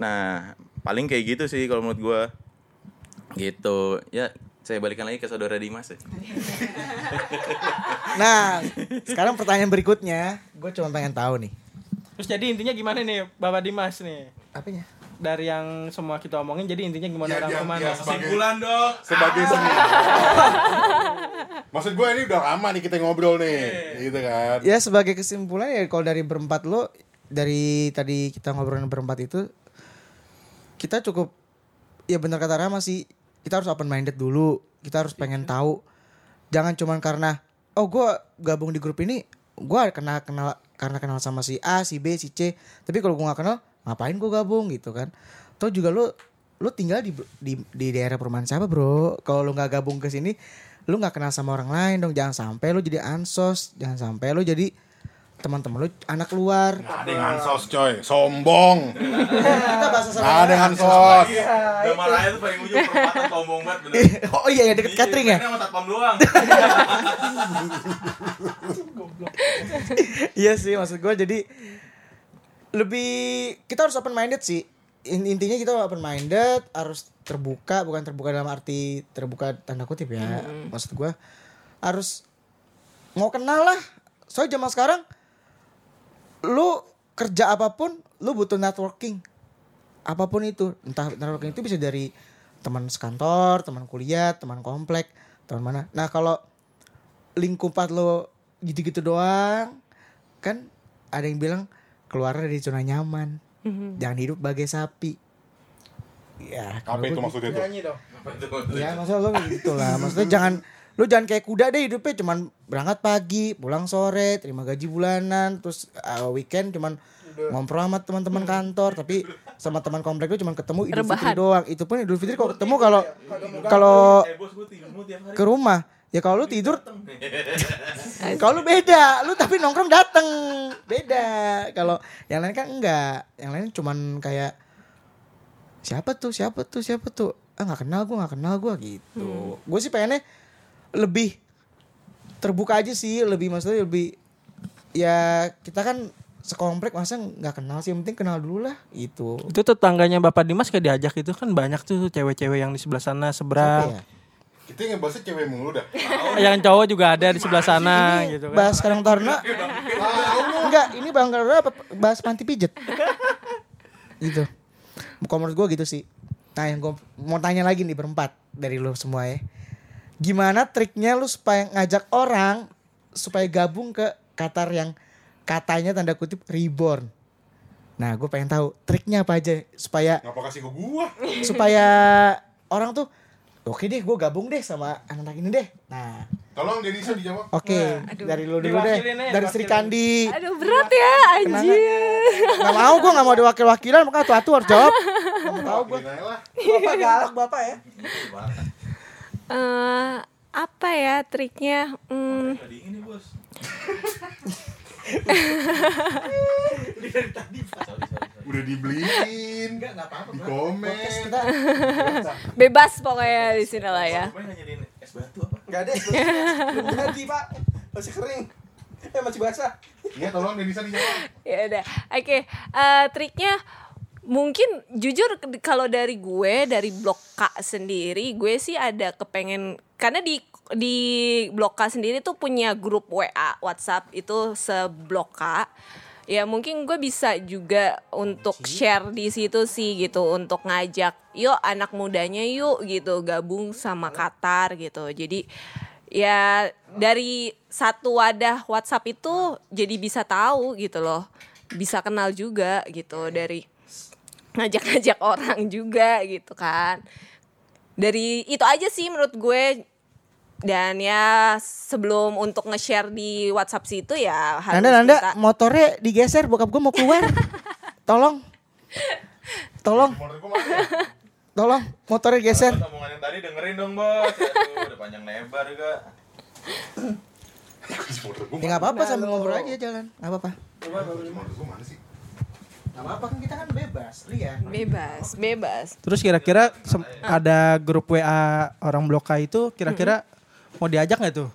Nah paling kayak gitu sih kalau menurut gue Gitu. Ya, saya balikan lagi ke saudara Dimas ya. Nah, sekarang pertanyaan berikutnya, gue cuma pengen tahu nih. Terus jadi intinya gimana nih Bapak Dimas nih? Apanya? Dari yang semua kita omongin jadi intinya gimana Ya, orang ya, ke mana? ya, Kesimpulan dong. sebagai seni. Maksud gue ini udah lama nih kita ngobrol nih, gitu kan. Ya sebagai kesimpulan ya kalau dari berempat lo dari tadi kita ngobrolin berempat itu kita cukup ya benar kata Rama sih kita harus open minded dulu kita harus pengen tahu. Jangan cuman karena oh gue gabung di grup ini gue kenal kenal karena kenal sama si A si B si C tapi kalau gue nggak kenal ngapain gue gabung gitu kan? Toh juga lo lo tinggal di di, di daerah perumahan siapa bro? Kalau lo nggak gabung ke sini lo nggak kenal sama orang lain dong jangan sampai lo jadi ansos jangan sampai lo jadi teman-teman lo anak luar. Nggak ada yang hansos coy, sombong. kita bahasa Nggak ada yang hansos. Nama raya tuh paling ujung perempatan sombong banget bener. oh iya ya deket catering ya? Ini sama satpam doang. iya sih maksud gue jadi lebih kita harus open minded sih. In- intinya kita open minded harus terbuka bukan terbuka dalam arti terbuka tanda kutip ya. Maksud gue harus mau kenal lah. Soalnya zaman sekarang lu kerja apa pun lu butuh networking. Apa pun itu entah networking itu bisa dari teman sekantor teman kuliah teman komplek teman mana. Nah kalau lingkupan lo gitu-gitu doang kan ada yang bilang keluar dari zona nyaman. Jangan hidup bagai sapi. Ya Apa kalau itu maksudnya gitu. ya maksudnya lo gitu lah. Maksudnya jangan lu jangan kayak kuda deh hidupnya cuman berangkat pagi pulang sore terima gaji bulanan terus uh, weekend cuman ngobrol sama teman-teman kantor tapi sama teman komplek lu cuman ketemu idul fitri doang. Itu pun idul fitri kalau ketemu kalau kalau Eh bos gue tidur tiap hari. ke rumah. Ya kalau lu tidur kalau lu beda lu tapi nongkrong dateng. Beda. Kalau yang lain kan enggak. Yang lain cuman kayak siapa tuh? Siapa tuh? Siapa tuh? Ah nggak kenal gue nggak kenal gue gitu. Gue sih pengennya lebih terbuka aja sih lebih maksudnya lebih ya kita kan sekomplek masa nggak kenal sih yang penting kenal dulu lah itu Itu tetangganya Bapak Dimas kayak diajak itu kan banyak tuh cewek-cewek yang di sebelah sana seberang. ya? Kita yang bahasnya cewek mulu dah. Yang cowok juga ada di sebelah sana ini gitu kan. bahas sekarang Taruna enggak ini bang apa bahas panti pijet gitu kalau menurut gue gitu sih nah yang gue mau tanya lagi nih berempat dari lo semua ya gimana triknya lu supaya ngajak orang supaya gabung ke Qatar yang katanya tanda kutip reborn nah gue pengen tahu triknya apa aja supaya Ngapa kasih ke gua? supaya orang tuh oke deh gue gabung deh sama anak-anak ini deh nah Tolong Denisa dijawab. Oke, dari lu dulu deh. Aja, Dari Sri. Kandi. Aduh berat ya anjir. Gak mau gue gak mau ada wakil-wakilan makanya tuh harus jawab. Gak mau tahu gue. Bapak galak bapak ya. Eh, apa ya triknya? Hmm, Tadi ini bos. Udah dibeliin. Enggak enggak apa-apa. Di komen. Kita bebas pokoknya di sini lah ya. Es batu apa? enggak ada. Belum ganti, Pak. Masih kering. Eh masih basah. Iya tolong Denisa dijawab. ya udah oke eh, triknya mungkin jujur kalau dari gue dari blok K sendiri gue sih ada kepengen karena di di blok K sendiri tuh punya grup WA WhatsApp itu seblok K. Ya mungkin gue bisa juga untuk share di situ sih gitu untuk ngajak yuk anak mudanya yuk gitu gabung sama Qatar gitu. Jadi ya dari satu wadah WhatsApp itu jadi bisa tahu gitu loh. Bisa kenal juga gitu dari ngajak-ngajak orang juga gitu kan dari itu aja sih menurut gue dan ya sebelum untuk nge-share di WhatsApp situ ya harus Nanda Nanda bisa- motornya digeser bokap gue mau keluar. Tolong. Tolong, tolong motornya geser. Omongan yang tadi dengerin dong bos. Aduh, udah panjang lebar juga. Ya nggak apa-apa sambil ngobrol aja jalan. Nggak apa-apa. Nggak apa-apa kan kita kan bebas, lihat. bebas bebas Terus kira-kira sem- ada grup WA orang blok K itu kira-kira mau diajak nggak tuh?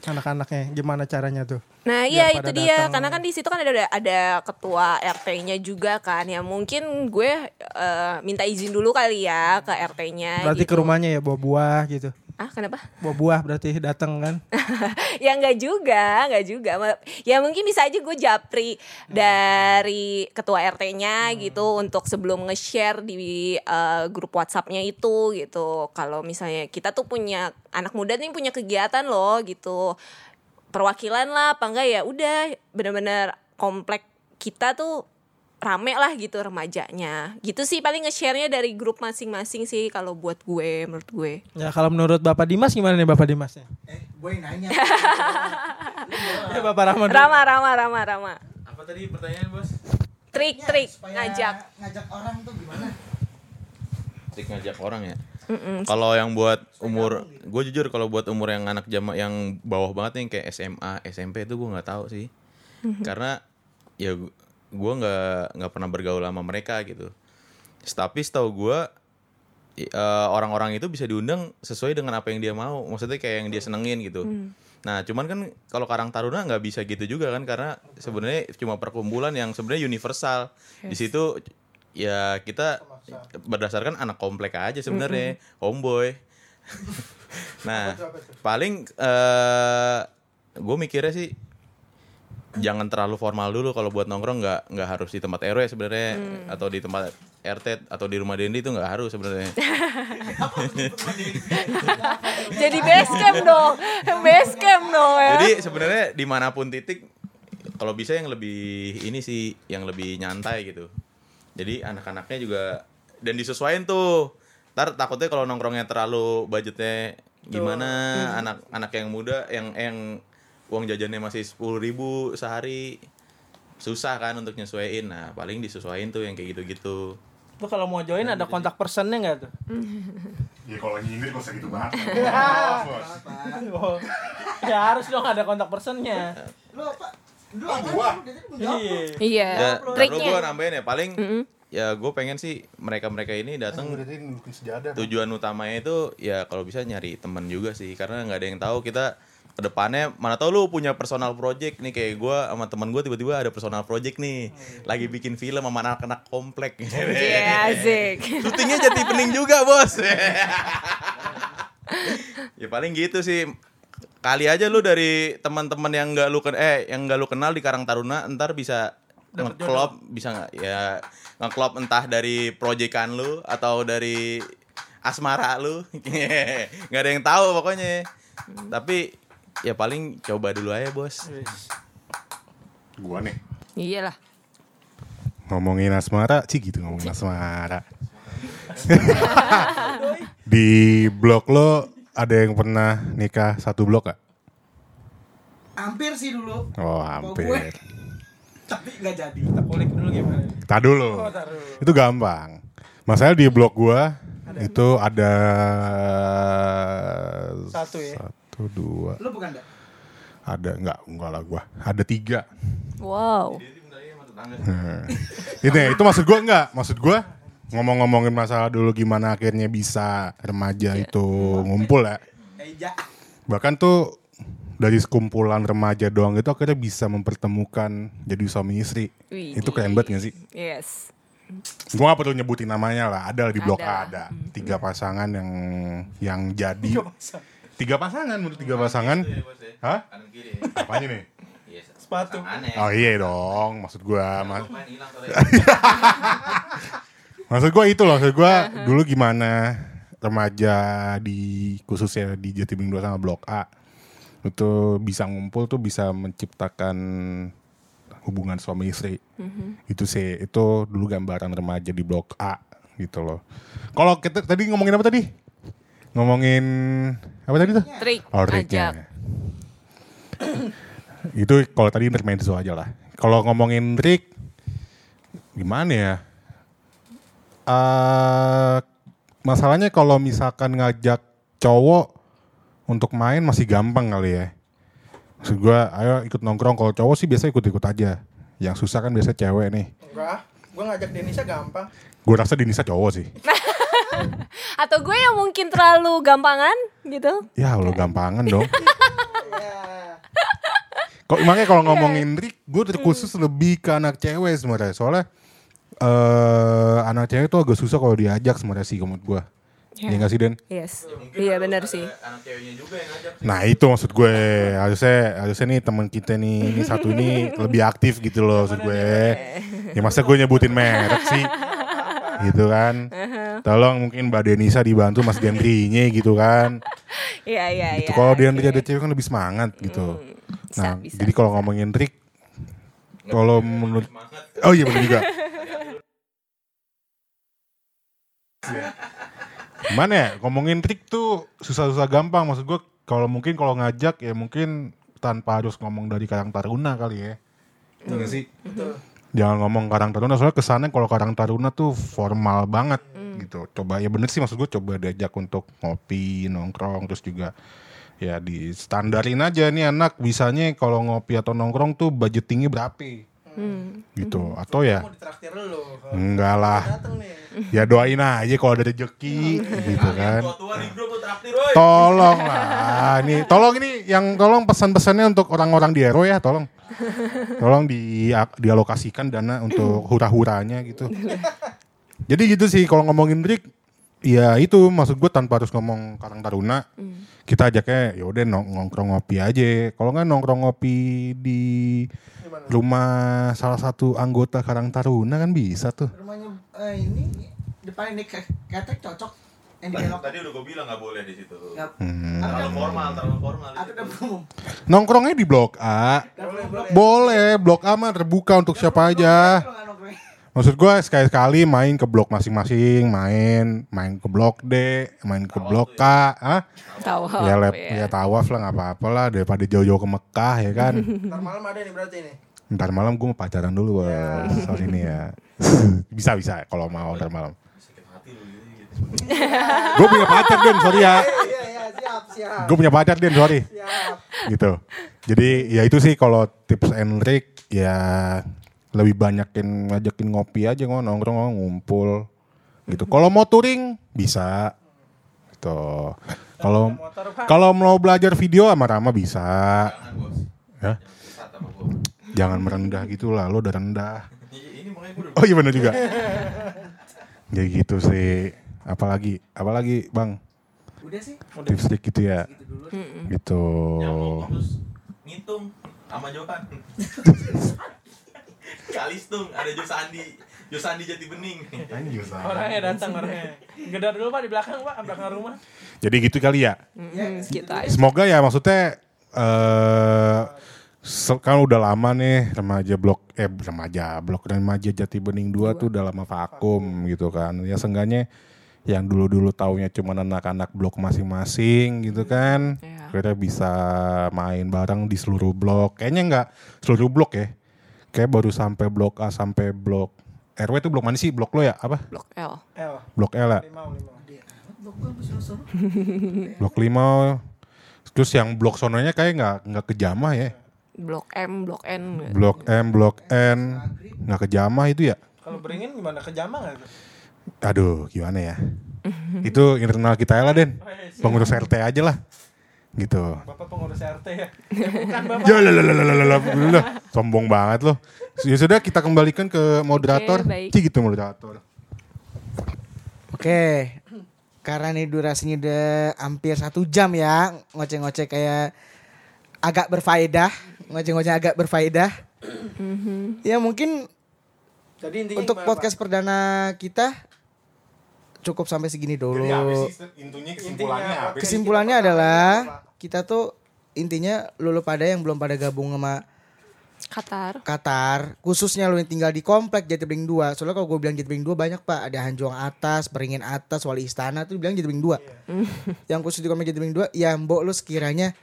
anak-anaknya gimana caranya tuh Nah iya itu dia datang. karena kan di situ kan ada ada ketua RT-nya juga kan ya mungkin gue eh, minta izin dulu kali ya ke RT-nya. berarti gitu. ke rumahnya ya buah-buah gitu Ah kenapa? buah-buah berarti datang kan ya nggak juga, nggak juga. Ya mungkin bisa aja gue japri dari ketua RT-nya gitu untuk sebelum nge-share di eh, grup WhatsApp-nya itu gitu. Kalau misalnya kita tuh punya anak muda nih punya kegiatan loh gitu. Perwakilan lah apa enggak ya udah bener-bener komplek kita tuh rame lah gitu remajanya gitu sih paling nge-share-nya dari grup masing-masing sih kalau buat gue menurut gue ya kalau menurut bapak Dimas gimana nih bapak Dimasnya Eh, gue yang nanya. ya bapak Rahman Rama Rama Rama Rama Apa tadi pertanyaan bos? trik-trik Supaya ngajak ngajak orang tuh gimana? Trik ngajak orang ya. Kalau yang buat umur, gue jujur kalau buat umur yang anak jama yang bawah banget nih kayak SMA, SMP itu gue nggak tahu sih. Karena ya gue nggak nggak pernah bergaul sama mereka gitu. Tapi setahu gue eh, orang-orang itu bisa diundang sesuai dengan apa yang dia mau. Maksudnya kayak yang dia senengin gitu. Nah, cuman kan kalau Karang Taruna nggak bisa gitu juga kan karena sebenarnya cuma perkumpulan yang sebenarnya universal. Di situ ya kita berdasarkan anak komplek aja sebenarnya, homeboy. nah, paling eh gue mikirnya sih jangan terlalu formal dulu. Kalau buat nongkrong nggak nggak harus di tempat RW sebenarnya. Atau di tempat RT atau di rumah Dendi itu nggak harus sebenarnya. jadi base camp dong. Base camp dong ya. Jadi sebenarnya di mana pun titik kalau bisa yang lebih ini sih yang lebih nyantai gitu. Jadi anak-anaknya juga dan disesuaikan tuh. Ntar takutnya kalau nongkrongnya terlalu budgetnya gimana anak-anak yang muda yang yang uang jajannya masih sepuluh ribu sehari susah kan untuk nyesuaiin. Nah paling disesuaiin tuh yang kayak gitu-gitu. Lu kalau mau join ada kontak personnya nggak tuh? Ya kalau nyindir gak usah gitu banget. Oh, ya harus dong ada kontak personnya. Lu apa? Lu Oh, apa? gua. Iya. iya Ya, terus gue triknya nambahin ya paling ya gue pengen sih mereka-mereka ini datang sejadah. tujuan utamanya itu ya kalau bisa nyari temen juga sih karena nggak ada yang tahu kita ke depannya mana tahu lu punya personal project nih kayak gue sama teman gue tiba-tiba ada personal project nih. Lagi bikin film sama anak-anak komplek. Iya asik. Syutingnya jadi pening juga bos. Ya paling gitu sih. Kali aja lu dari teman-teman yang nggak lu eh yang nggak lu kenal di Karang Taruna ntar bisa ngeklop bisa nggak? Ya ngeklop entah dari proyekan lu atau dari asmara lu. Nggak ada yang tahu pokoknya. Tapi ya paling coba dulu aja bos Gua nih. iyalah Ngomongin asmara, sih gitu ngomongin asmara. Di blog lo ada yang pernah nikah satu blok gak? Hampir sih dulu. Oh hampir. Tapi nggak jadi. Kita kulik dulu gimana? Tak dulu. Itu gampang. Masalah di blog gua itu ada Satu ya? Satu dua. Lu bukan enggak? Ada enggak enggak lah gua. Ada tiga. wow Nah, itu ya, itu maksud gua enggak. Maksud gua ngomong-ngomongin masalah dulu gimana akhirnya bisa remaja itu ngumpul ya. Bahkan tuh dari sekumpulan remaja doang itu akhirnya bisa mempertemukan jadi suami istri. Wih, Itu keren banget gak sih? yes Gua gak perlu nyebutin namanya lah, ada di blog Ada. ada. Tiga pasangan yang yang jadi tiga pasangan menurut tiga pasangan. Hah? kanan kiri Apanya nih? Sepatu. Oh iya dong, maksud gua mas, maksud gua itu loh, maksud gua dulu gimana remaja di khususnya di Jatibing 2 sama Blok A itu bisa ngumpul tuh bisa menciptakan hubungan suami istri. Itu sih itu dulu gambaran remaja di Blok A gitu loh. Kalau kita tadi ngomongin apa tadi? Ngomongin apa tadi tuh? trik Oh, triknya. itu kalau tadi intermezzo aja lah. Kalau ngomongin trik, gimana ya? eh masalahnya kalau misalkan ngajak cowok untuk main masih gampang kali ya. Maksud gue, ayo ikut nongkrong. Kalau cowok sih biasa ikut-ikut aja. Yang susah kan biasa cewek nih. Enggak, gue ngajak Denisa gampang. Gue rasa Denisa cowok sih. atau gue yang mungkin terlalu gampangan gitu Ya lo gampangan dong. Kok makanya kalau ngomongin Rick, gue terkhusus lebih ke anak cewek sebenarnya. Soalnya eh anak cewek tuh agak susah kalau diajak sebenarnya sih menurut gue. Iya nggak sih Den? Yes. Iya benar sih. Anak ceweknya juga yang ngajak. Nah itu maksud gue harusnya harusnya nih teman kita nih ini satu ini lebih aktif gitu loh maksud gue. Ya masa gue nyebutin merek sih, gitu kan. Tolong mungkin Mbak Denisa dibantu Mas Dendrinya gitu kan. Iya iya Gitu. iya. Kalau Dendri ada cewek kan lebih semangat gitu. bisa, Nah bisa, jadi kalau ngomongin trik, kalau menurut oh iya benar juga. Gimana ya ngomongin trik tuh susah-susah gampang maksud gue kalau mungkin kalau ngajak ya mungkin tanpa harus ngomong dari Karang Taruna kali ya. Iya nggak sih? Jangan ngomong Karang Taruna soalnya kesannya kalau Karang Taruna tuh formal banget gitu. Coba ya bener sih maksud gue coba diajak untuk ngopi, nongkrong terus juga ya di standarin aja. Nih anak bisanya kalau ngopi atau nongkrong tuh budgetingnya berapa Hmm. gitu. Atau ya enggak lah. Dateng nih. ya doain aja kalau ada rezeki gitu kan. Tua-tua di grup tuh traktir, woi. tolong lah. Ini tolong ini yang tolong pesan-pesannya untuk orang-orang di RW ya tolong. Tolong di dialokasikan dana untuk hura-huranya gitu. Jadi gitu sih kalau ngomongin trik ya itu maksud gue tanpa harus ngomong Karang Taruna kita ajaknya ya udah nong- nongkrong ngopi aja kalau nggak nongkrong ngopi di rumah salah satu anggota Karang Taruna kan bisa tuh Rumahnya eh, ini depan ini ke- ketek cocok yang. Tadi udah gue bilang nggak boleh di situ. Hmm. Terlalu formal, terlalu formal. belum. nongkrongnya di blok A boleh blok A mah terbuka untuk siapa aja. Maksud gue sekali-sekali main ke blok masing-masing, main main ke blok D, main ke blok K, ah Tahu. ya lep, ya. ya tawaf lah nggak apa-apa lah daripada jauh-jauh ke Mekah ya kan. Ntar malam ada nih berarti nih. ntar malam gue mau pacaran dulu bos, sorry nih ya. bisa bisa kalau mau ntar malam. Gitu. Gue punya pacar Den, sorry ya. Iya iya siap siap. Gue punya pacar Den, sorry. Siap. Gitu. Jadi ya itu sih kalau tips and trick ya lebih banyakin ngajakin ngopi aja nggak nongkrong ngumpul gitu. Kalau mau touring bisa gitu. Kalau kalau mau belajar video sama Rama bisa. Ya. Jangan merendah gitu lah, lo udah rendah. Oh iya bener juga. Jadi gitu sih. Apalagi, apalagi bang Udah sih. tips gitu ya. Gitu. Gitu. ngitung sama Johan. Kalistung ada Josandi. Josandi Jati Bening. Orangnya datang orangnya. Gedar dulu pak di belakang pak, belakang rumah. Jadi gitu kali ya. Mm, gitu aja. Semoga ya maksudnya eh se- kan udah lama nih remaja blok eh remaja blok remaja Jati Bening 2 tuh udah lama vakum gitu kan. Ya seenggaknya yang dulu-dulu taunya cuma anak-anak blok masing-masing gitu kan. Iya. Kira bisa main bareng di seluruh blok. Kayaknya nggak seluruh blok ya. Kayak baru sampai blok A sampai blok RW itu blok mana sih? Blok lo ya? Apa? Blok L. Blok L ya? lima lima. Blok 5 Terus yang blok sononya kayak nggak nggak kejamah ya. Blok M, Blok N. Blok M, Blok N nggak kejamah itu ya? Kalau beringin gimana ke Jamang nggak? Aduh, gimana ya? itu internal kita ya lah Den. Pengurus RT aja lah. Gitu. Bapak pengurus RT ya? ya bukan bapak. Ya lah lah lah lah lah lah, lah. sombong banget loh. Ya sudah kita kembalikan ke moderator. Oke, gitu moderator. Oke. Karena nih durasinya udah hampir satu jam ya ngoceh-ngoceh kayak agak berfaedah, ngoceh-ngoceh agak berfaedah. ya mungkin Jadi intinya untuk podcast perdana kita cukup sampai segini dulu. intinya kesimpulannya apa? Kesimpulannya adalah kita tuh intinya lulu pada yang belum pada gabung sama Qatar. Qatar, khususnya lu yang tinggal di komplek Jatibening 2. Soalnya kalau gue bilang Jatibening 2 banyak Pak, ada Hanjuang Atas, Beringin Atas, Wali Istana tuh bilang Jatibening 2. yang khusus di komplek Jatibening 2, ya mbok lu sekiranya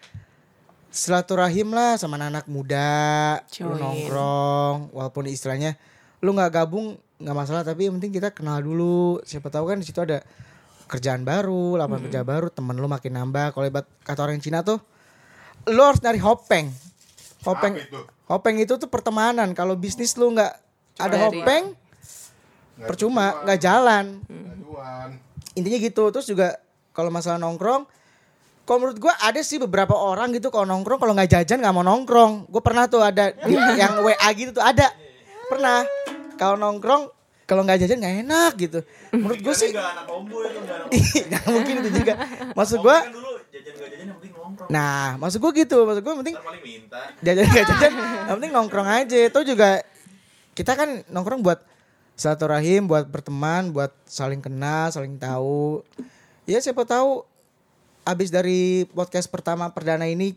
silaturahim lah sama anak muda, lu Join. nongkrong, walaupun istilahnya lu nggak gabung nggak masalah, tapi yang penting kita kenal dulu. Siapa tahu kan di situ ada kerjaan baru, lapangan kerja baru, temen lu makin nambah. Kalau kata orang Cina tuh, lu harus nyari hopeng. Hopeng, itu? hopeng itu tuh pertemanan. Kalau bisnis lu nggak ada dari- hopeng, percuma, nggak jalan. Intinya gitu. Terus juga kalau masalah nongkrong, kalau menurut gue ada sih beberapa orang gitu kalau nongkrong kalau nggak jajan nggak mau nongkrong. Gue pernah tuh ada yang WA gitu tuh ada. Pernah. Kalau nongkrong kalau nggak jajan nggak enak gitu. Menurut gue sih anak kombo itu enggak anak nggak mungkin itu juga. Maksud gue, kan dulu jajan gak jajan yang penting nongkrong. nah maksud gue gitu. Maksud gue penting minta. jajan nggak jajan. Yang penting nongkrong aja. Itu juga kita kan nongkrong buat silaturahim, buat berteman, buat saling kenal, saling tahu. Ya siapa tahu abis dari podcast pertama perdana ini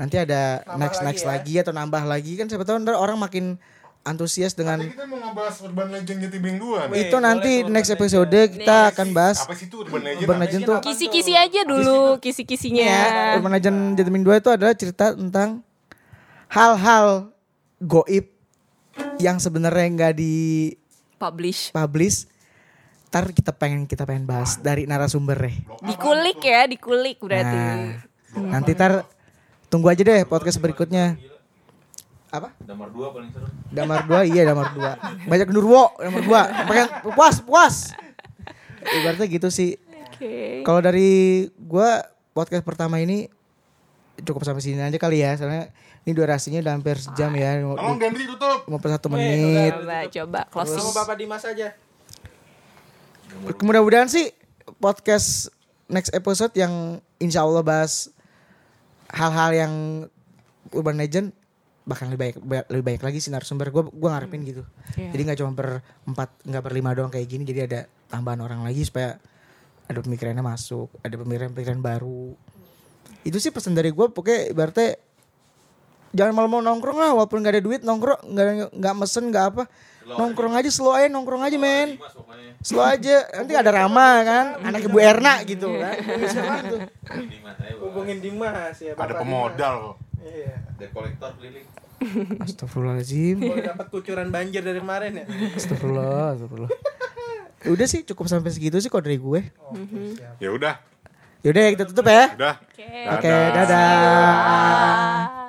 nanti ada next lagi next ya. lagi atau nambah lagi kan siapa tahu ntar orang makin antusias dengan Tapi kita mau ngebahas Urban Legend Jatibing 2 nih. itu nanti next episode kita akan bahas Apa sih itu Urban Legend? Urban Legend tuh Kisi-kisi aja dulu, kisi-kisinya. ya Urban Legend Jatimin 2 itu adalah cerita tentang hal-hal goib yang sebenarnya nggak di Publish. publish ntar kita pengen kita pengen bahas dari narasumber deh Dikulik ya, dikulik berarti. nah, nanti tar tunggu aja deh podcast berikutnya apa Damar 2 paling seru. damar dua iya damar dua banyak nurwo damar dua pengen puas puas ibaratnya gitu sih Oke. kalau dari gua podcast pertama ini cukup sampai sini aja kali ya soalnya ini durasinya udah hampir sejam ya Tolong Gendri tutup. 51 menit Coba coba Sama closing. Bapak Dimas aja. mudah-mudahan sih podcast next episode yang insya Allah bahas hal-hal yang urban legend bahkan lebih baik ba- lebih baik lagi sih narasumber. Gue gue ngarepin gitu. Iya. jadi nggak cuma per empat nggak per lima doang kayak gini. Jadi ada tambahan orang lagi supaya ada pemikirannya masuk ada pemikiran-pemikiran baru. Itu sih pesan dari gue pokoknya ibaratnya jangan malu mau nongkrong lah walaupun nggak ada duit nongkrong nggak nggak mesen nggak apa. Nongkrong aja. slow aja nongkrong aja men. slow aja. Nanti ada Rama kan? Anak ibu Erna gitu kan. Bang. Hubungin Dimas ya. Ada pemodal. Iya. Debt kolektor keliling. Astagfirullahaladzim Boleh dapat kucuran banjir dari kemarin ya. Astagfirullah Astagfirullah Udah sih cukup sampai segitu sih kok dari gue Ya udah, Yaudah ya kita tutup ya udah. Oke. Oke dadah